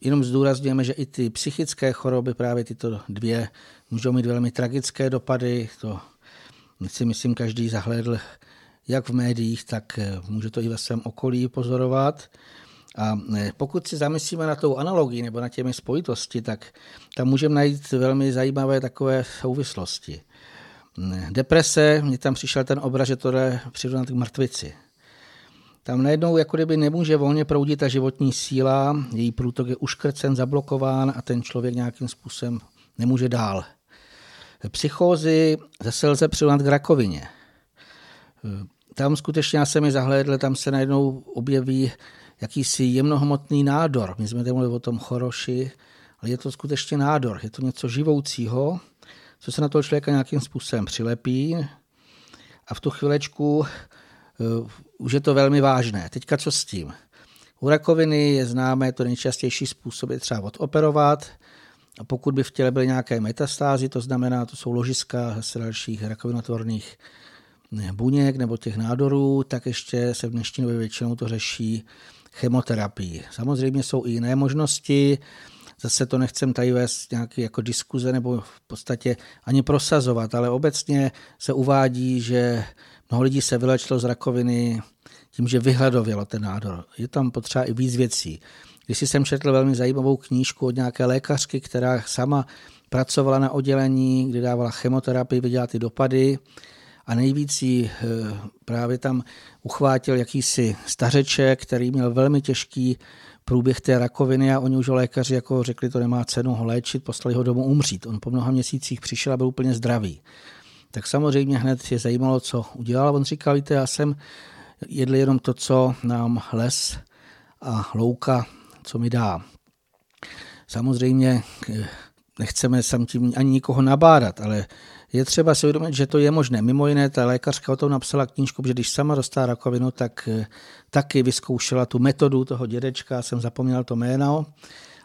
jenom zdůrazňujeme, že i ty psychické choroby, právě tyto dvě, můžou mít velmi tragické dopady. To si myslím, každý zahledl jak v médiích, tak eh, může to i ve svém okolí pozorovat. A eh, pokud si zamyslíme na tou analogii nebo na těmi spojitosti, tak tam můžeme najít velmi zajímavé takové souvislosti. Deprese, mně tam přišel ten obraz, že to jde přirovnat k mrtvici. Tam najednou jako kdyby nemůže volně proudit ta životní síla, její průtok je uškrcen, zablokován a ten člověk nějakým způsobem nemůže dál. Psychózy zase lze přirovnat k rakovině. Tam skutečně já jsem je zahlédl, tam se najednou objeví jakýsi jemnohmotný nádor. My jsme mluvili o tom choroši, ale je to skutečně nádor. Je to něco živoucího, co se na toho člověka nějakým způsobem přilepí a v tu chvilečku uh, už je to velmi vážné. Teďka co s tím? U rakoviny je známé, to nejčastější způsob je třeba odoperovat, a pokud by v těle byly nějaké metastázy, to znamená, to jsou ložiska zase dalších rakovinotvorných buněk nebo těch nádorů, tak ještě se v dnešní době většinou to řeší chemoterapii. Samozřejmě jsou i jiné možnosti, zase to nechcem tady vést nějaké jako diskuze nebo v podstatě ani prosazovat, ale obecně se uvádí, že mnoho lidí se vylečilo z rakoviny tím, že vyhladovělo ten nádor. Je tam potřeba i víc věcí. Když jsem četl velmi zajímavou knížku od nějaké lékařky, která sama pracovala na oddělení, kde dávala chemoterapii, viděla ty dopady a nejvíc jí eh, právě tam uchvátil jakýsi stařeček, který měl velmi těžký průběh té rakoviny a oni už lékaři jako řekli, to nemá cenu ho léčit, poslali ho domů umřít. On po mnoha měsících přišel a byl úplně zdravý. Tak samozřejmě hned je zajímalo, co udělal. On říkal, víte, já jsem jedl jenom to, co nám les a louka, co mi dá. Samozřejmě eh, nechceme sam tím ani nikoho nabádat, ale je třeba si uvědomit, že to je možné. Mimo jiné, ta lékařka o tom napsala knížku, že když sama dostala rakovinu, tak eh, taky vyzkoušela tu metodu toho dědečka, jsem zapomněl to jméno,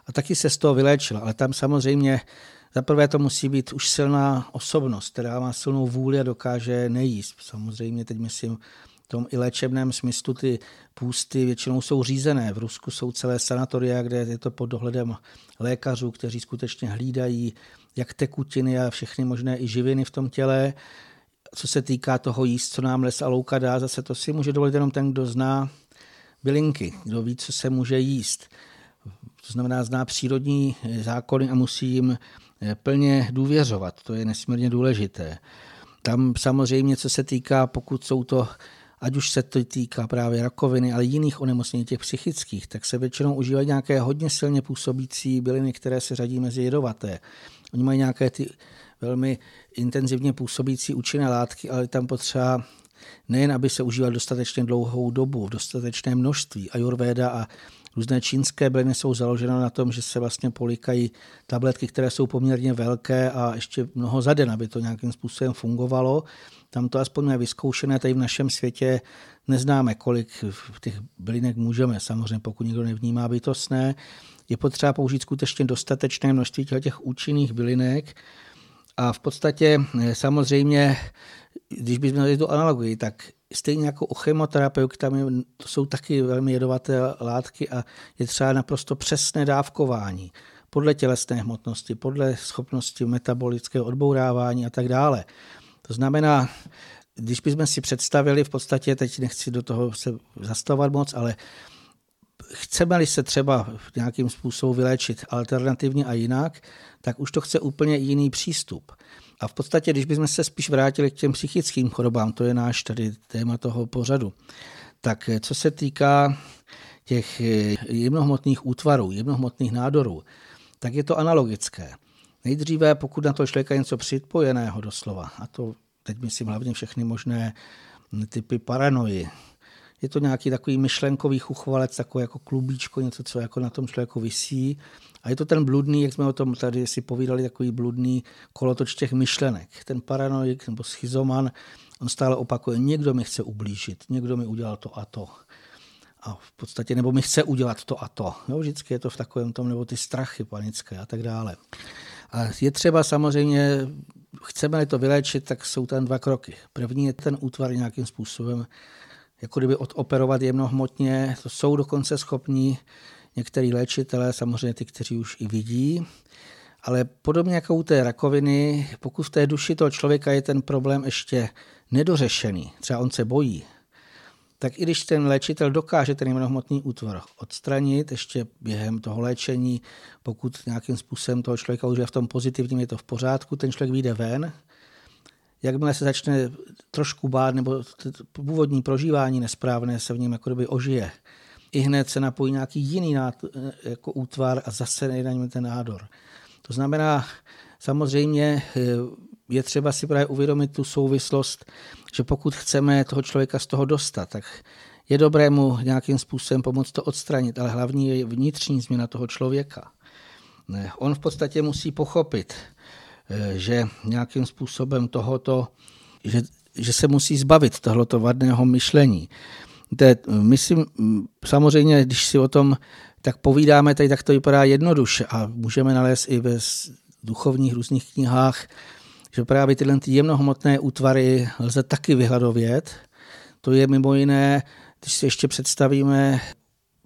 a taky se z toho vyléčila. Ale tam samozřejmě zaprvé to musí být už silná osobnost, která má silnou vůli a dokáže nejíst. Samozřejmě teď myslím v tom i léčebném smyslu ty půsty většinou jsou řízené. V Rusku jsou celé sanatoria, kde je to pod dohledem lékařů, kteří skutečně hlídají jak tekutiny a všechny možné i živiny v tom těle. Co se týká toho jíst, co nám les a louka dá, zase to si může dovolit jenom ten, kdo zná bylinky, kdo ví, co se může jíst. To znamená, zná přírodní zákony a musí jim plně důvěřovat. To je nesmírně důležité. Tam samozřejmě, co se týká, pokud jsou to ať už se to týká právě rakoviny, ale jiných onemocnění těch psychických, tak se většinou užívají nějaké hodně silně působící byliny, které se řadí mezi jedovaté. Oni mají nějaké ty velmi intenzivně působící účinné látky, ale tam potřeba Nejen, aby se užíval dostatečně dlouhou dobu, v dostatečné množství. Ayurveda a různé čínské byliny jsou založeny na tom, že se vlastně polikají tabletky, které jsou poměrně velké a ještě mnoho za den, aby to nějakým způsobem fungovalo. Tam to aspoň je vyzkoušené, tady v našem světě neznáme, kolik těch bylinek můžeme, samozřejmě pokud někdo nevnímá bytostné. Je potřeba použít skutečně dostatečné množství těch účinných bylinek a v podstatě eh, samozřejmě, když bychom měli tu analogii, tak stejně jako u chemoterapeut, tam je, to jsou taky velmi jedovaté látky a je třeba naprosto přesné dávkování podle tělesné hmotnosti, podle schopnosti metabolického odbourávání a tak dále. To znamená, když bychom si představili, v podstatě teď nechci do toho se zastavovat moc, ale chceme-li se třeba nějakým způsobem vyléčit alternativně a jinak, tak už to chce úplně jiný přístup. A v podstatě, když bychom se spíš vrátili k těm psychickým chorobám, to je náš tady téma toho pořadu, tak co se týká těch jemnohmotných útvarů, jemnohmotných nádorů, tak je to analogické. Nejdříve, pokud na to člověka něco připojeného doslova, a to teď myslím hlavně všechny možné typy paranoji, je to nějaký takový myšlenkový chuchvalec, takový jako klubíčko, něco, co jako na tom člověku visí. A je to ten bludný, jak jsme o tom tady si povídali, takový bludný kolotoč těch myšlenek. Ten paranoik nebo schizoman, on stále opakuje, někdo mi chce ublížit, někdo mi udělal to a to. A v podstatě, nebo mi chce udělat to a to. Jo, vždycky je to v takovém tom, nebo ty strachy panické a tak dále. A je třeba samozřejmě, chceme-li to vyléčit, tak jsou tam dva kroky. První je ten útvar nějakým způsobem jako kdyby odoperovat jemnohmotně. To jsou dokonce schopní některý léčitelé, samozřejmě ty, kteří už i vidí. Ale podobně jako u té rakoviny, pokud v té duši toho člověka je ten problém ještě nedořešený, třeba on se bojí, tak i když ten léčitel dokáže ten jemnohmotný útvar odstranit ještě během toho léčení, pokud nějakým způsobem toho člověka už je v tom pozitivním, je to v pořádku, ten člověk vyjde ven, jakmile se začne trošku bát nebo původní prožívání nesprávné se v něm jako kdyby ožije, i hned se napojí nějaký jiný nát, jako útvar a zase nejde na ten nádor. To znamená, samozřejmě eh, je třeba si právě uvědomit tu souvislost, že pokud chceme toho člověka z toho dostat, tak je dobré mu nějakým způsobem pomoct to odstranit, ale hlavní je vnitřní změna toho člověka. On v podstatě musí pochopit, že nějakým způsobem tohoto, že, že se musí zbavit tohoto vadného myšlení. Te, myslím, samozřejmě, když si o tom tak povídáme, tady tak to vypadá jednoduše a můžeme nalézt i ve duchovních různých knihách, že právě tyhle ty jemnohmotné útvary lze taky vyhladovět. To je mimo jiné, když si ještě představíme,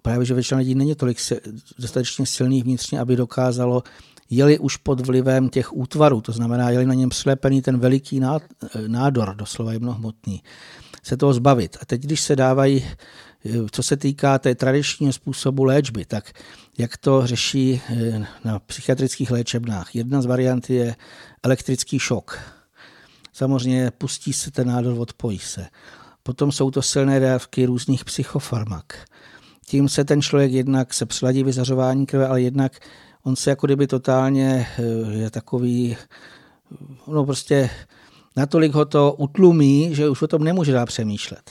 právě že většina lidí není tolik dostatečně silných vnitřně, aby dokázalo jeli už pod vlivem těch útvarů, to znamená, jeli na něm přilepený ten veliký nádor, doslova jemnohmotný, se toho zbavit. A teď, když se dávají, co se týká té tradičního způsobu léčby, tak jak to řeší eh, na psychiatrických léčebnách. Jedna z variant je elektrický šok. Samozřejmě pustí se ten nádor, odpojí se. Potom jsou to silné dávky různých psychofarmak. Tím se ten člověk jednak se přiladí vyzařování krve, ale jednak on se jako kdyby totálně eh, je takový, no prostě natolik ho to utlumí, že už o tom nemůže dál přemýšlet.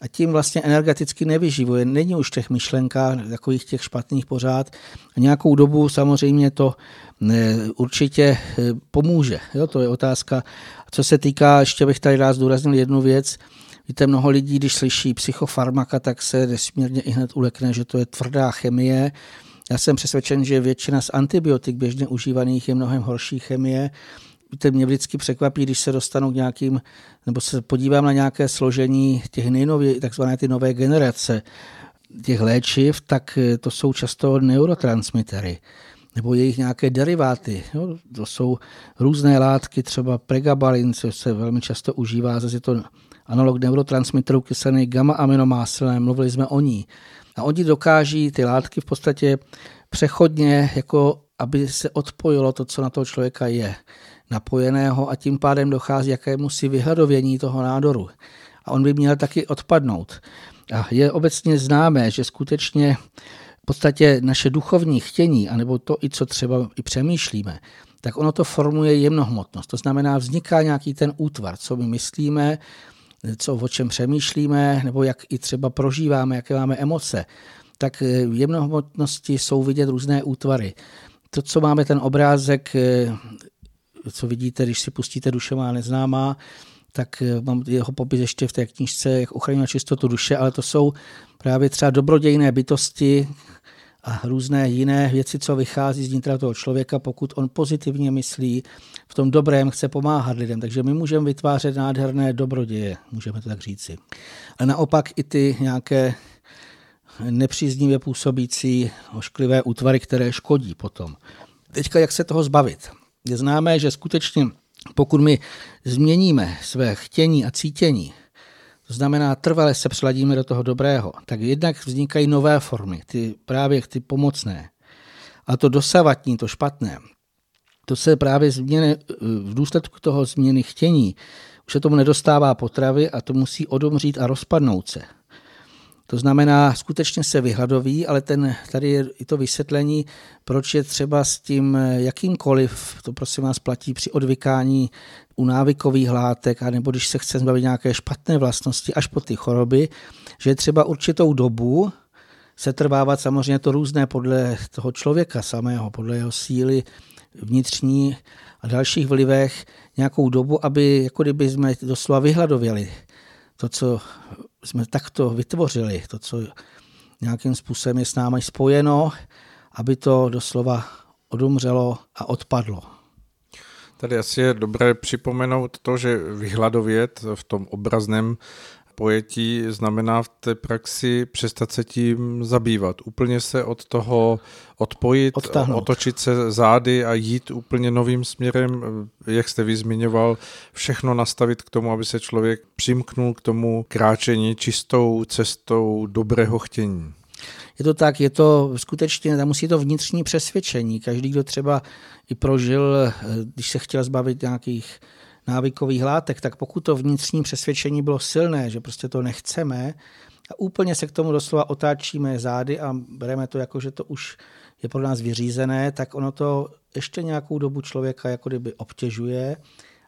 A tím vlastně energeticky nevyživuje. Není už těch myšlenkách, takových těch špatných pořád. A nějakou dobu samozřejmě to ne, určitě eh, pomůže. Jo, to je otázka. Co se týká, ještě bych tady rád zdůraznil jednu věc. Víte, mnoho lidí, když slyší psychofarmaka, tak se nesmírně i hned ulekne, že to je tvrdá chemie, já jsem přesvědčen, že většina z antibiotik běžně užívaných je mnohem horší chemie. Víte, mě vždycky překvapí, když se dostanu k nějakým, nebo se podívám na nějaké složení těch nejnově, takzvané ty nové generace těch léčiv, tak eh, to jsou často neurotransmitery nebo jejich nějaké deriváty. Jo? To jsou různé látky, třeba pregabalin, co se velmi často užívá, zase je to analog neurotransmiteru kyseliny gamma-aminomásilné, mluvili jsme o ní. A oni dokáží ty látky v podstatě přechodně, jako aby se odpojilo to, co na toho člověka je napojeného a tím pádem dochází jakému si vyhladovění toho nádoru. A on by měl taky odpadnout. A je obecně známé, že skutečně v podstatě naše duchovní chtění, anebo to, i co třeba i přemýšlíme, tak ono to formuje jemnohmotnost. To znamená, vzniká nějaký ten útvar, co my myslíme, co o čem přemýšlíme, nebo jak i třeba prožíváme, jaké máme emoce, tak v jemnohmotnosti jsou vidět různé útvary. To, co máme ten obrázek, co vidíte, když si pustíte duše má neznámá, tak mám jeho popis ještě v té knižce, jak ochraňovat čistotu duše, ale to jsou právě třeba dobrodějné bytosti, a různé jiné věci, co vychází z nitra toho člověka, pokud on pozitivně myslí, v tom dobrém chce pomáhat lidem. Takže my můžeme vytvářet nádherné dobroděje, můžeme to tak říci. A naopak i ty nějaké nepříznivě působící ošklivé útvary, které škodí potom. Teďka jak se toho zbavit? Je známé, že skutečně pokud my změníme své chtění a cítění, to znamená, trvale se přeladíme do toho dobrého, tak jednak vznikají nové formy, ty právě ty pomocné. A to dosavatní, to špatné, to se právě změny, v důsledku toho změny chtění, už se tomu nedostává potravy a to musí odomřít a rozpadnout se. To znamená, skutečně se vyhladoví, ale ten, tady je i to vysvětlení, proč je třeba s tím jakýmkoliv, to prosím vás platí při odvykání u návykových látek, anebo když se chce zbavit nějaké špatné vlastnosti až po ty choroby, že je třeba určitou dobu se trvávat samozřejmě to různé podle toho člověka samého, podle jeho síly vnitřní a dalších vlivech nějakou dobu, aby jako kdyby jsme doslova vyhladověli to, co jsme takto vytvořili, to, co nějakým způsobem je s námi spojeno, aby to doslova odumřelo a odpadlo. Tady asi je dobré připomenout to, že vyhladovět v tom obrazném pojetí znamená v té praxi přestat se tím zabývat. Úplně se od toho odpojit, Odtáhnout. otočit se zády a jít úplně novým směrem, jak jste vy zmiňoval, všechno nastavit k tomu, aby se člověk přimknul k tomu kráčení čistou cestou dobrého chtění. Je to tak, je to skutečně, tam musí to vnitřní přesvědčení. Každý, kdo třeba i prožil, když se chtěl zbavit nějakých návykových látek, tak pokud to vnitřní přesvědčení bylo silné, že prostě to nechceme a úplně se k tomu doslova otáčíme zády a bereme to jako, že to už je pro nás vyřízené, tak ono to ještě nějakou dobu člověka jako kdyby obtěžuje,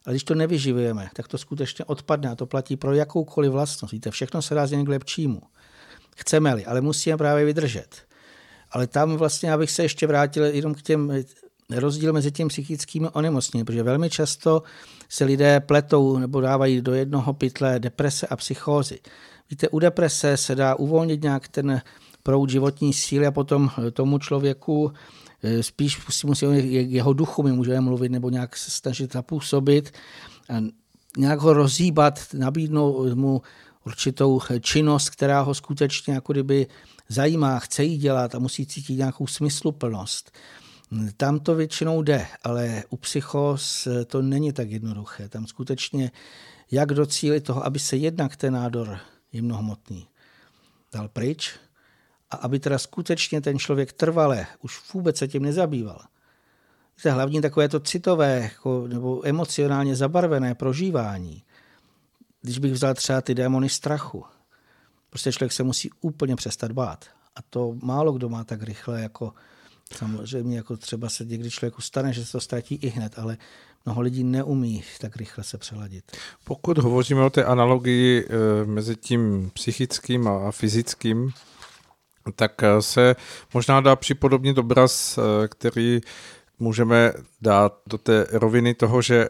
ale když to nevyživujeme, tak to skutečně odpadne a to platí pro jakoukoliv vlastnost. Víte, všechno se dá změnit k lepšímu. Chceme-li, ale musíme právě vydržet. Ale tam vlastně, abych se ještě vrátil jenom k těm rozdíl mezi tím psychickými onemocněním, protože velmi často se lidé pletou nebo dávají do jednoho pytle deprese a psychózy. Víte, u deprese se dá uvolnit nějak ten proud životní síly a potom tomu člověku eh, spíš si musí jeho duchu my můžeme mluvit nebo nějak se snažit zapůsobit nějak ho rozhýbat, nabídnout mu určitou činnost, která ho skutečně jako kdyby zajímá, chce jí dělat a musí cítit nějakou smysluplnost. Tam to většinou jde, ale u psychos to není tak jednoduché. Tam skutečně jak docílit toho, aby se jednak ten nádor jemnohmotný dal pryč a aby teda skutečně ten člověk trvale už vůbec se tím nezabýval. To hlavně takové to citové jako, nebo emocionálně zabarvené prožívání. Když bych vzal třeba ty démony strachu, prostě člověk se musí úplně přestat bát. A to málo kdo má tak rychle jako Samozřejmě jako třeba se někdy člověku stane, že se to ztratí i hned, ale mnoho lidí neumí tak rychle se přeladit. Pokud hovoříme o té analogii eh, mezi tím psychickým a fyzickým, tak eh, se možná dá připodobnit obraz, eh, který můžeme dát do té roviny toho, že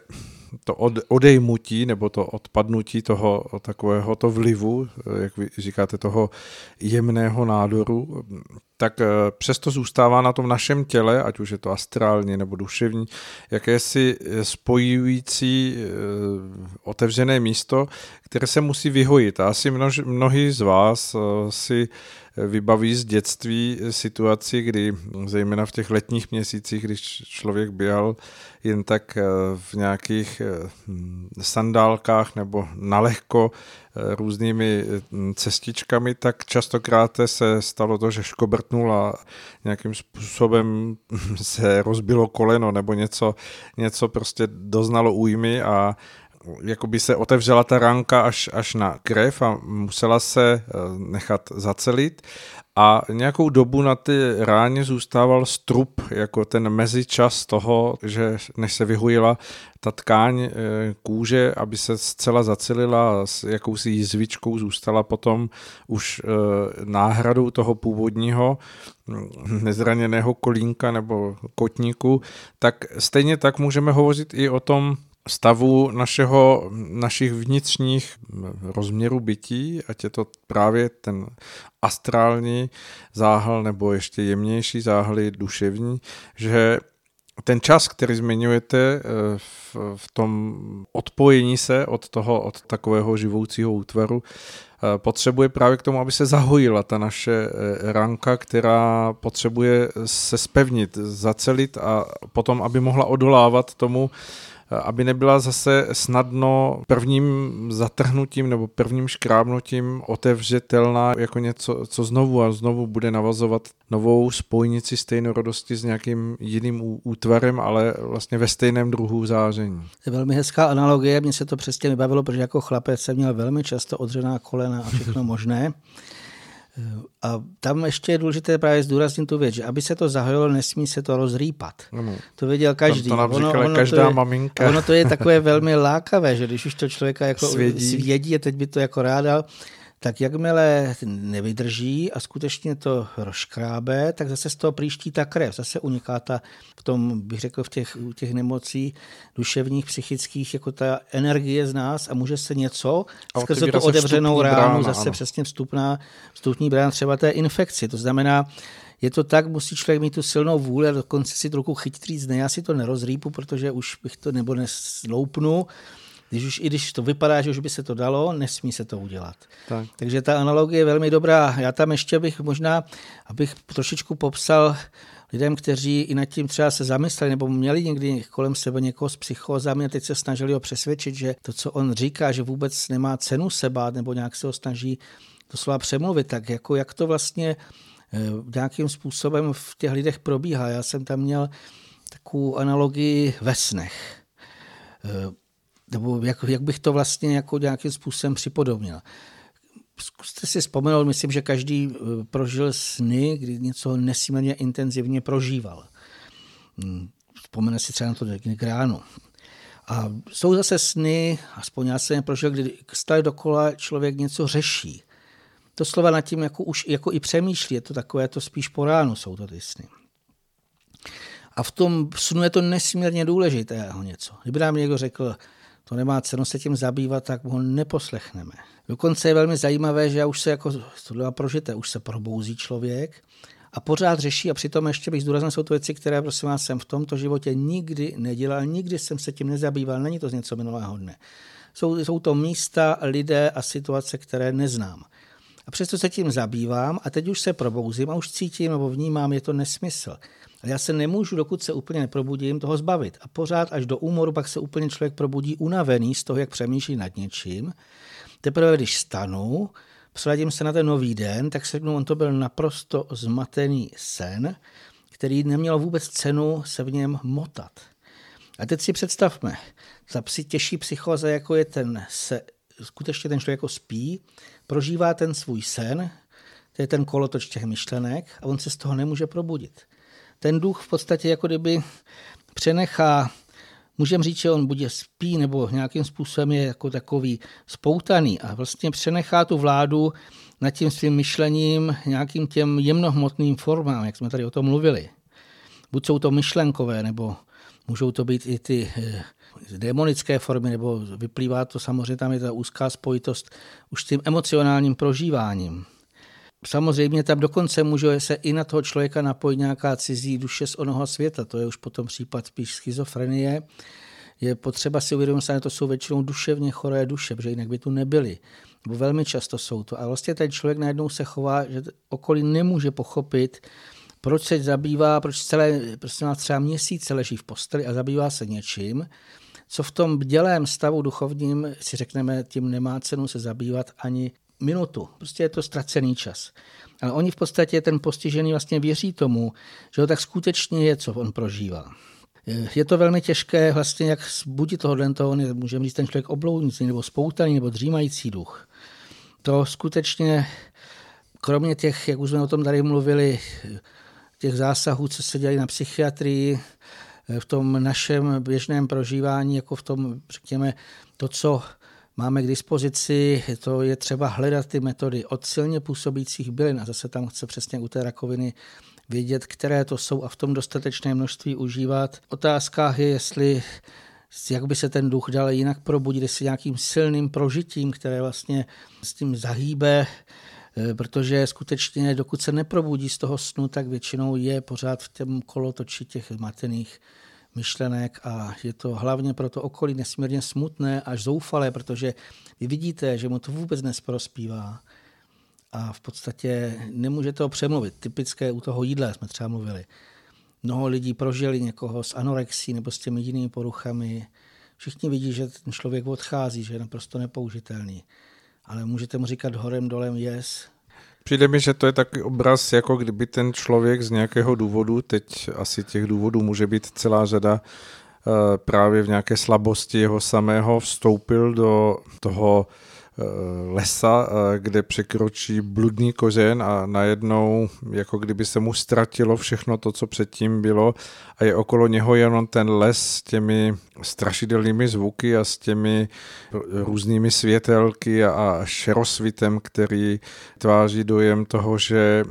to od, odejmutí nebo to odpadnutí toho takového to vlivu, jak vy říkáte, toho jemného nádoru, tak eh, přesto zůstává na tom našem těle, ať už je to astrální nebo duševní, jakési spojující eh, otevřené místo, které se musí vyhojit. A asi množ, mnohý z vás eh, si vybaví z dětství situaci, kdy zejména v těch letních měsících, když člověk běhal jen tak v nějakých sandálkách nebo nalehko různými cestičkami, tak častokrát se stalo to, že škobrtnul a nějakým způsobem se rozbilo koleno nebo něco, něco prostě doznalo újmy a jako by se otevřela ta ranka až, až na krev a musela se nechat zacelit. A nějakou dobu na ty ráně zůstával strup, jako ten mezičas toho, že než se vyhojila ta tkáň eh, kůže, aby se zcela zacelila a s jakousi jízvičkou zůstala potom už eh, náhradou toho původního hm, nezraněného kolínka nebo kotníku, tak stejně tak můžeme hovořit i o tom stavu našeho, našich vnitřních rozměrů bytí, ať je to právě ten astrální záhal nebo ještě jemnější záhaly duševní, že ten čas, který zmiňujete eh, v, v tom odpojení se od toho, od takového živoucího útvaru, eh, potřebuje právě k tomu, aby se zahojila ta naše eh, ranka, která potřebuje se spevnit, zacelit a potom, aby mohla odolávat tomu, aby nebyla zase snadno prvním zatrhnutím nebo prvním škrábnutím otevřetelná jako něco, co znovu a znovu bude navazovat novou spojnici stejnorodosti s nějakým jiným útvarem, ale vlastně ve stejném druhu záření. Je velmi hezká analogie, mně se to přesně vybavilo, protože jako chlapec jsem měl velmi často odřená kolena a všechno možné. A tam ještě je důležité právě zdůraznit tu věc, že aby se to zahojilo, nesmí se to rozrýpat. Ano. To věděl každý. To, to nám ono, ono každá to je, maminka. Ono to je takové velmi lákavé, že když už to člověka jako svědí, svědí a teď by to jako ráda, tak jakmile nevydrží a skutečně to rozkrábe, tak zase z toho příští ta krev. Zase uniká ta, v tom, bych řekl, v těch, u těch nemocí duševních, psychických, jako ta energie z nás a může se něco a skrze tu otevřenou ránu, brána, zase ano. přesně vstupná, vstupní brána třeba té infekci. To znamená, je to tak, musí člověk mít tu silnou vůli a dokonce si trochu chytit říct, ne, já si to nerozrýpu, protože už bych to nebo nesloupnu, když už, I když to vypadá, že už by se to dalo, nesmí se to udělat. Tak. Takže ta analogie je velmi dobrá. Já tam ještě bych možná, abych trošičku popsal lidem, kteří i nad tím třeba se zamysleli nebo měli někdy kolem sebe někoho s psychózami a teď se snažili ho přesvědčit, že to, co on říká, že vůbec nemá cenu se bát nebo nějak se ho snaží slova přemluvit, tak jako jak to vlastně eh, nějakým způsobem v těch lidech probíhá. Já jsem tam měl takovou analogii ve snech eh, nebo jak, jak bych to vlastně jako nějakým způsobem připodobnil. Zkuste si vzpomenout, myslím, že každý eh, prožil sny, kdy něco nesmírně intenzivně prožíval. Hmm, vzpomene si třeba na to k ránu. A jsou zase sny, aspoň já jsem je prožil, kdy stále dokola člověk něco řeší. To slova nad tím jako, už, jako i přemýšlí, je to takové, to spíš po ránu jsou to ty sny. A v tom snu je to nesmírně důležitého něco. Kdyby nám někdo řekl, to nemá cenu se tím zabývat, tak ho neposlechneme. Dokonce je velmi zajímavé, že už se jako tohle prožité, už se probouzí člověk a pořád řeší a přitom ještě bych zdůraznil, jsou to věci, které prosím vás jsem v tomto životě nikdy nedělal, nikdy jsem se tím nezabýval, není to z něco minulého dne. Jsou, jsou to místa, lidé a situace, které neznám. A přesto se tím zabývám a teď už se probouzím a už cítím nebo vnímám, je to nesmysl. Ale já se nemůžu, dokud se úplně neprobudím, toho zbavit. A pořád až do úmoru pak se úplně člověk probudí unavený z toho, jak přemýšlí nad něčím. Teprve, když stanu, přeladím se na ten nový den, tak se řeknu, on to byl naprosto zmatený sen, který neměl vůbec cenu se v něm motat. A teď si představme, za těžší psychoze, jako je ten, se skutečně ten člověk jako spí, prožívá ten svůj sen, to je ten kolotoč těch myšlenek a on se z toho nemůže probudit ten duch v podstatě jako kdyby přenechá můžeme říct, že on buď spí nebo nějakým způsobem je jako takový spoutaný a vlastně přenechá tu vládu nad tím svým myšlením nějakým těm jemnohmotným formám, jak jsme tady o tom mluvili. Buď jsou to myšlenkové, nebo můžou to být i ty eh, démonické formy, nebo vyplývá to samozřejmě, tam je ta úzká spojitost už s tím emocionálním prožíváním. Samozřejmě tam dokonce může se i na toho člověka napojit nějaká cizí duše z onoho světa. To je už potom případ spíš schizofrenie. Je potřeba si uvědomit, že to jsou většinou duševně choré duše, protože jinak by tu nebyly. Nebo velmi často jsou to. A vlastně ten člověk najednou se chová, že okolí nemůže pochopit, proč se zabývá, proč celé, prostě má třeba měsíce leží v posteli a zabývá se něčím, co v tom bdělém stavu duchovním si řekneme, tím nemá cenu se zabývat ani minutu. Prostě je to ztracený čas. Ale oni v podstatě, ten postižený vlastně věří tomu, že ho tak skutečně je, co on prožívá. Je to velmi těžké vlastně, jak zbudit tohohle toho, můžeme říct ten člověk oblounící, nebo spoutaný, nebo dřímající duch. To skutečně, kromě těch, jak už jsme o tom tady mluvili, těch zásahů, co se dělají na psychiatrii, v tom našem běžném prožívání, jako v tom, řekněme, to, co máme k dispozici, to je třeba hledat ty metody od silně působících bylin a zase tam chce přesně u té rakoviny vědět, které to jsou a v tom dostatečné množství užívat. Otázka je, jestli jak by se ten duch dal jinak probudit, jestli nějakým silným prožitím, které vlastně s tím zahýbe, eh, protože skutečně dokud se neprobudí z toho snu, tak většinou je pořád v tom kolotoči těch matených myšlenek a je to hlavně pro to okolí nesmírně smutné až zoufalé, protože vy vidíte, že mu to vůbec nesprospívá a v podstatě nemůžete ho přemluvit. Typické u toho jídla jsme třeba mluvili. Mnoho lidí prožili někoho s anorexí nebo s těmi jinými poruchami. Všichni vidí, že ten člověk odchází, že je naprosto nepoužitelný. Ale můžete mu říkat horem dolem yes, Přijde mi, že to je takový obraz, jako kdyby ten člověk z nějakého důvodu, teď asi těch důvodů může být celá řada, eh, právě v nějaké slabosti jeho samého vstoupil do toho Eh, lesa, eh, kde překročí bludný kořen a najednou jako kdyby se mu ztratilo všechno to, co předtím bylo a je okolo něho jenom ten les s těmi strašidelnými zvuky a s těmi různými světelky a šerosvitem, který tváří dojem toho, že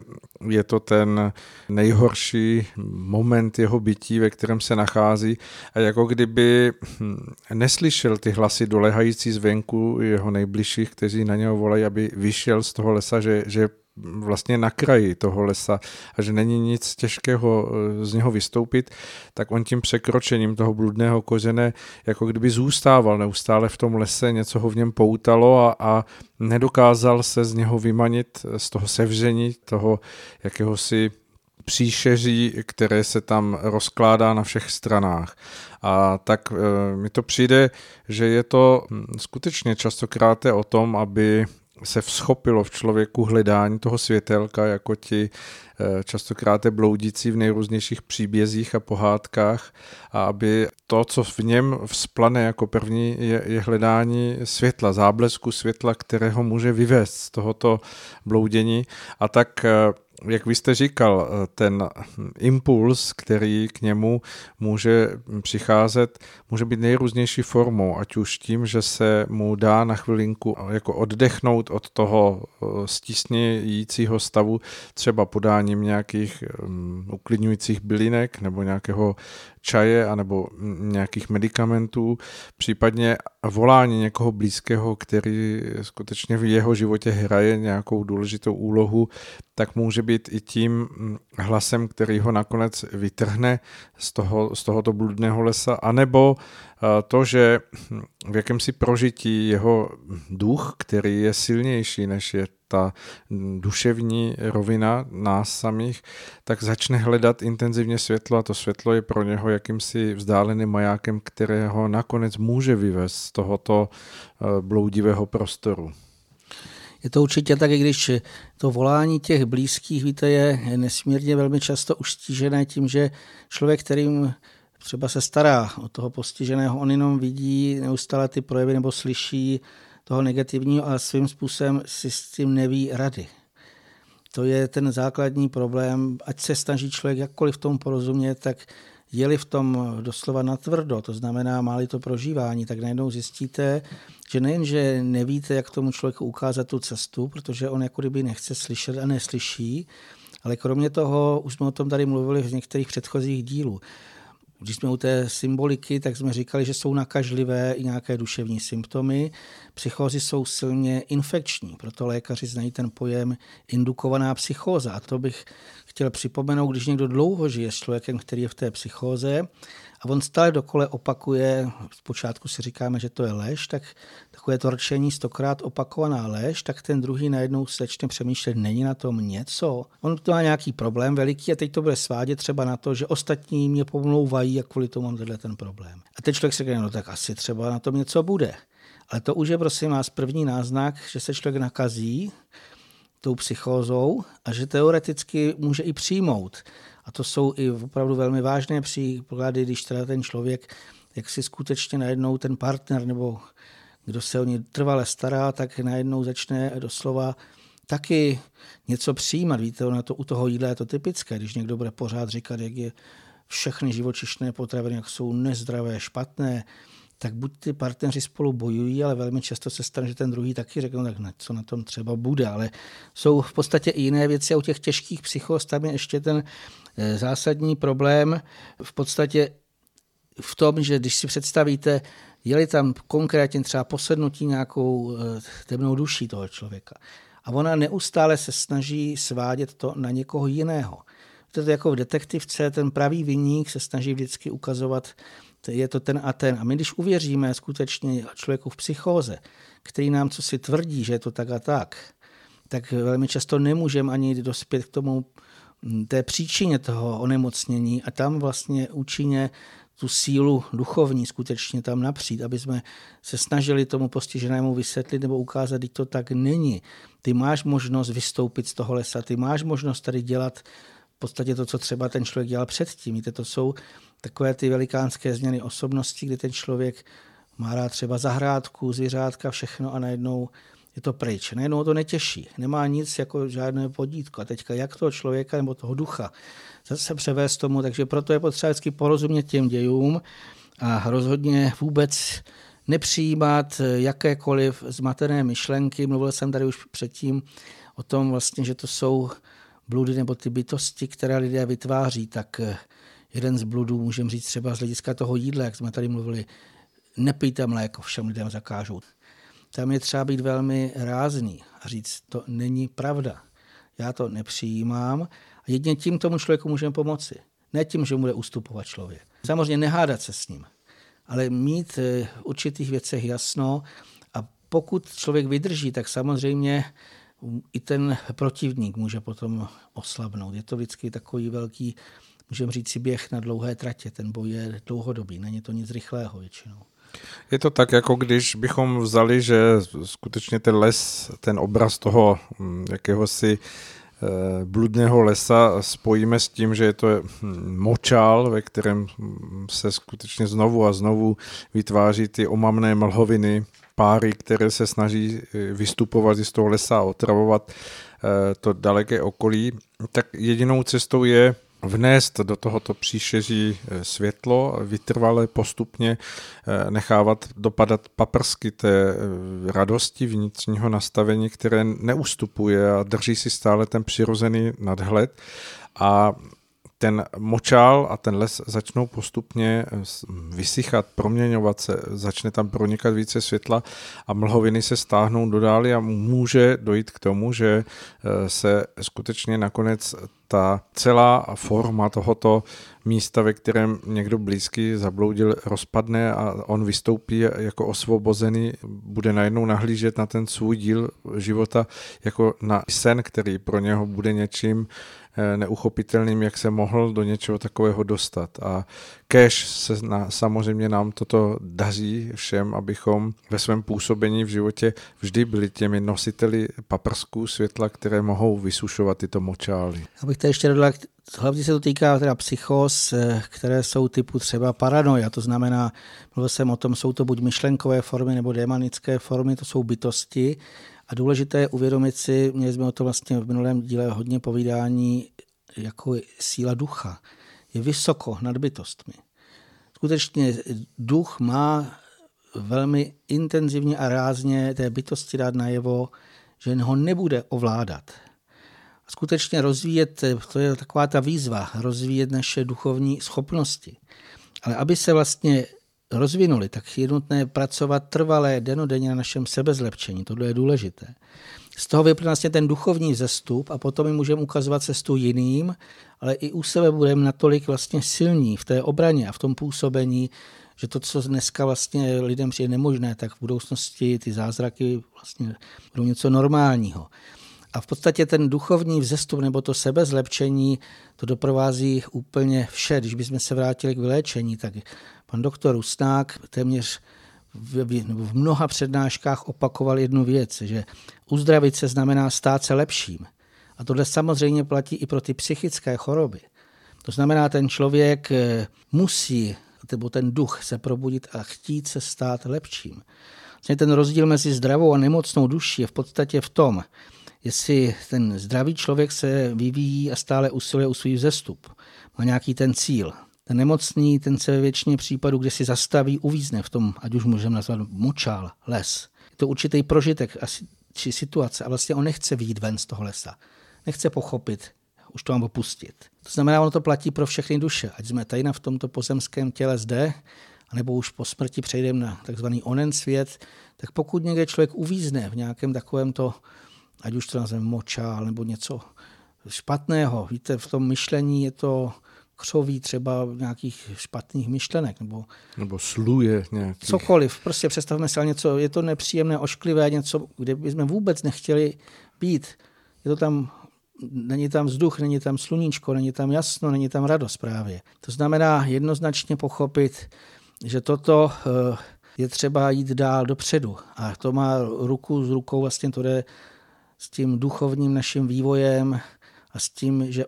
je to ten nejhorší moment jeho bytí, ve kterém se nachází. A jako kdyby hm, neslyšel ty hlasy dolehající zvenku jeho nejbližších, kteří na něho volají, aby vyšel z toho lesa, že, že vlastně na kraji toho lesa a že není nic těžkého eh, z něho vystoupit, tak on tím překročením toho bludného kořene jako kdyby zůstával neustále v tom lese, něco ho v něm poutalo a, a nedokázal se z něho vymanit, z toho sevření, toho jakéhosi příšeří, které se tam rozkládá na všech stranách. A tak e, mi to přijde, že je to hm, skutečně častokrát o tom, aby se vschopilo v člověku hledání toho světelka, jako ti eh, častokrát je bloudící v nejrůznějších příbězích a pohádkách. A aby to, co v něm vzplane jako první, je, je hledání světla, záblesku světla, kterého může vyvést z tohoto bloudění. A tak eh, jak vy jste říkal, ten impuls, který k němu může přicházet, může být nejrůznější formou, ať už tím, že se mu dá na chvilinku jako oddechnout od toho eh, stísnějícího stavu, třeba podáním nějakých uklidňujících bylinek nebo nějakého čaje anebo nějakých medicamentů, případně volání někoho blízkého, který skutečně v jeho životě hraje nějakou důležitou úlohu, tak může být i tím hlasem, který ho nakonec vytrhne z, toho, z tohoto bludného lesa, anebo to, že v jakémsi prožití jeho duch, který je silnější než je ta duševní rovina nás samých, tak začne hledat intenzivně světlo a to světlo je pro něho jakýmsi vzdáleným majákem, kterého nakonec může vyvést z tohoto eh, bloudivého prostoru. Je to určitě tak, i když to volání těch blízkých, víte, je nesmírně velmi často už stížené tím, že člověk, kterým třeba se stará o toho postiženého, on jenom vidí neustále ty projevy nebo slyší toho negativního a svým způsobem si s tím neví rady. To je ten základní problém, ať se snaží člověk jakkoliv v tom porozumět, tak je-li v tom doslova natvrdo, to znamená, má to prožívání, tak najednou zjistíte, že nejen, že nevíte, jak tomu člověku ukázat tu cestu, protože on jako kdyby nechce slyšet a neslyší, ale kromě toho, už jsme o tom tady mluvili v některých předchozích dílů, když jsme u té symboliky, tak jsme říkali, že jsou nakažlivé i nějaké duševní symptomy. Psychózy jsou silně infekční, proto lékaři znají ten pojem indukovaná psychóza. A to bych chtěl připomenout, když někdo dlouho žije s člověkem, který je v té psychóze a on stále dokole opakuje, zpočátku si říkáme, že to je lež, tak takové to rčení stokrát opakovaná lež, tak ten druhý najednou se začne přemýšlet, není na tom něco. On to má nějaký problém veliký a teď to bude svádět třeba na to, že ostatní mě pomlouvají a kvůli tomu mám tenhle ten problém. A ten člověk si říká, no tak asi třeba na tom něco bude. Ale to už je prosím vás první náznak, že se člověk nakazí tou psychózou a že teoreticky může i přijmout A to jsou i opravdu velmi vážné příklady, když teda ten člověk, jak si skutečně najednou ten partner nebo kdo se o ně trvale stará, tak najednou začne doslova taky něco přijímat. Víte, na to u toho jídla je to typické, když někdo bude pořád říkat, jak je všechny živočišné potraviny, jak jsou nezdravé, špatné, tak buď ty partneři spolu bojují, ale velmi často se stane, že ten druhý taky řekne, no tak ne, co na tom třeba bude, ale jsou v podstatě i jiné věci a u těch těžkých psychos tam je ještě ten eh, zásadní problém v podstatě v tom, že když si představíte, je tam konkrétně třeba posednutí nějakou eh, temnou duší toho člověka a ona neustále se snaží svádět to na někoho jiného. To je jako v detektivce, ten pravý viník se snaží vždycky ukazovat, je to ten a ten. A my, když uvěříme skutečně člověku v psychóze, který nám co si tvrdí, že je to tak a tak, tak velmi často nemůžeme ani dospět k tomu té příčině toho onemocnění a tam vlastně účinně tu sílu duchovní skutečně tam napřít, aby jsme se snažili tomu postiženému vysvětlit nebo ukázat, že to tak není. Ty máš možnost vystoupit z toho lesa, ty máš možnost tady dělat v podstatě to, co třeba ten člověk dělal předtím. Víte, to jsou takové ty velikánské změny osobnosti, kdy ten člověk má rád třeba zahrádku, zvířátka, všechno a najednou je to pryč. Najednou to netěší. Nemá nic jako žádné podítko. A teďka jak toho člověka nebo toho ducha zase převést tomu, takže proto je potřeba vždycky porozumět těm dějům a rozhodně vůbec nepřijímat jakékoliv zmatené myšlenky. Mluvil jsem tady už předtím o tom vlastně, že to jsou bludy nebo ty bytosti, které lidé vytváří, tak jeden z bludů můžeme říct třeba z hlediska toho jídla, jak jsme tady mluvili, nepijte mléko, všem lidem zakážou. Tam je třeba být velmi rázný a říct, to není pravda. Já to nepřijímám a jedině tím tomu člověku můžeme pomoci. Ne tím, že mu bude ustupovat člověk. Samozřejmě nehádat se s ním, ale mít v určitých věcech jasno a pokud člověk vydrží, tak samozřejmě i ten protivník může potom oslabnout. Je to vždycky takový velký, můžeme říct si běh na dlouhé tratě. Ten boj je dlouhodobý, není to nic rychlého většinou. Je to tak, jako když bychom vzali, že skutečně ten les, ten obraz toho hm, jakéhosi eh, bludného lesa spojíme s tím, že je to hm, močál, ve kterém hm, se skutečně znovu a znovu vytváří ty omamné mlhoviny, páry, které se snaží eh, vystupovat z toho lesa a otravovat eh, to daleké okolí, tak jedinou cestou je vnést do tohoto příšeří eh, světlo, vytrvale postupně nechávat dopadat paprsky té radosti vnitřního nastavení, které neustupuje a drží si stále ten přirozený nadhled. A ten močál a ten les začnou postupně eh, vysychat, proměňovat se, začne tam pronikat více světla a mlhoviny se stáhnou do dály a může dojít k tomu, že eh, se skutečně nakonec ta celá forma tohoto místa, ve kterém někdo blízký zabloudil, rozpadne a on vystoupí jako osvobozený, bude najednou nahlížet na ten svůj díl života jako na sen, který pro něho bude něčím, neuchopitelným, jak se mohl do něčeho takového dostat. A cash se na, samozřejmě nám toto daří všem, abychom ve svém působení v životě vždy byli těmi nositeli paprsků světla, které mohou vysušovat tyto močály. Abych to ještě dodal, hlavně se to týká teda psychos, eh, které jsou typu třeba paranoia, to znamená, mluvil jsem o tom, jsou to buď myšlenkové formy nebo démonické formy, to jsou bytosti a důležité je uvědomit si, měli jsme o to vlastně v minulém díle hodně povídání, jako síla ducha. Je vysoko nad bytostmi. Skutečně duch má velmi intenzivně a rázně té bytosti dát najevo, že ho nebude ovládat. A skutečně rozvíjet, to je taková ta výzva, rozvíjet naše duchovní schopnosti. Ale aby se vlastně rozvinuli, tak je nutné pracovat trvalé denodenně na našem sebezlepčení. Tohle je důležité. Z toho vyplyne vlastně ten duchovní zestup a potom my můžeme ukazovat cestu jiným, ale i u sebe budeme natolik vlastně silní v té obraně a v tom působení, že to, co dneska vlastně lidem přijde nemožné, tak v budoucnosti ty zázraky vlastně budou něco normálního. A v podstatě ten duchovní vzestup nebo to sebezlepčení, to doprovází úplně vše. Když bychom se vrátili k vyléčení, tak pan doktor Usnák téměř v, v mnoha přednáškách opakoval jednu věc, že uzdravit se znamená stát se lepším. A tohle samozřejmě platí i pro ty psychické choroby. To znamená, ten člověk eh, musí, nebo ten duch se probudit a chtít se stát lepším. Vlastně ten rozdíl mezi zdravou a nemocnou duší je v podstatě v tom, jestli ten zdravý člověk se vyvíjí a stále usiluje u svůj vzestup, má nějaký ten cíl. Ten nemocný, ten se ve většině případů, kde si zastaví, uvízne v tom, ať už můžeme nazvat močál, les. Je to určitý prožitek či situace a vlastně on nechce výjít ven z toho lesa. Nechce pochopit, už to mám opustit. To znamená, ono to platí pro všechny duše. Ať jsme tady v tomto pozemském těle zde, anebo už po smrti přejdeme na takzvaný onen svět, tak pokud někde člověk uvízne v nějakém takovém to, ať už to nazveme močál nebo něco špatného, víte, v tom myšlení je to křoví třeba nějakých špatných myšlenek. Nebo, nebo sluje nějaký. Cokoliv. Prostě představme si něco, je to nepříjemné, ošklivé, něco, kde bychom vůbec nechtěli být. Je to tam není tam vzduch, není tam sluníčko, není tam jasno, není tam radost právě. To znamená jednoznačně pochopit, že toto eh, je třeba jít dál dopředu. A to má ruku s rukou, vlastně to jde s tím duchovním naším vývojem a s tím, že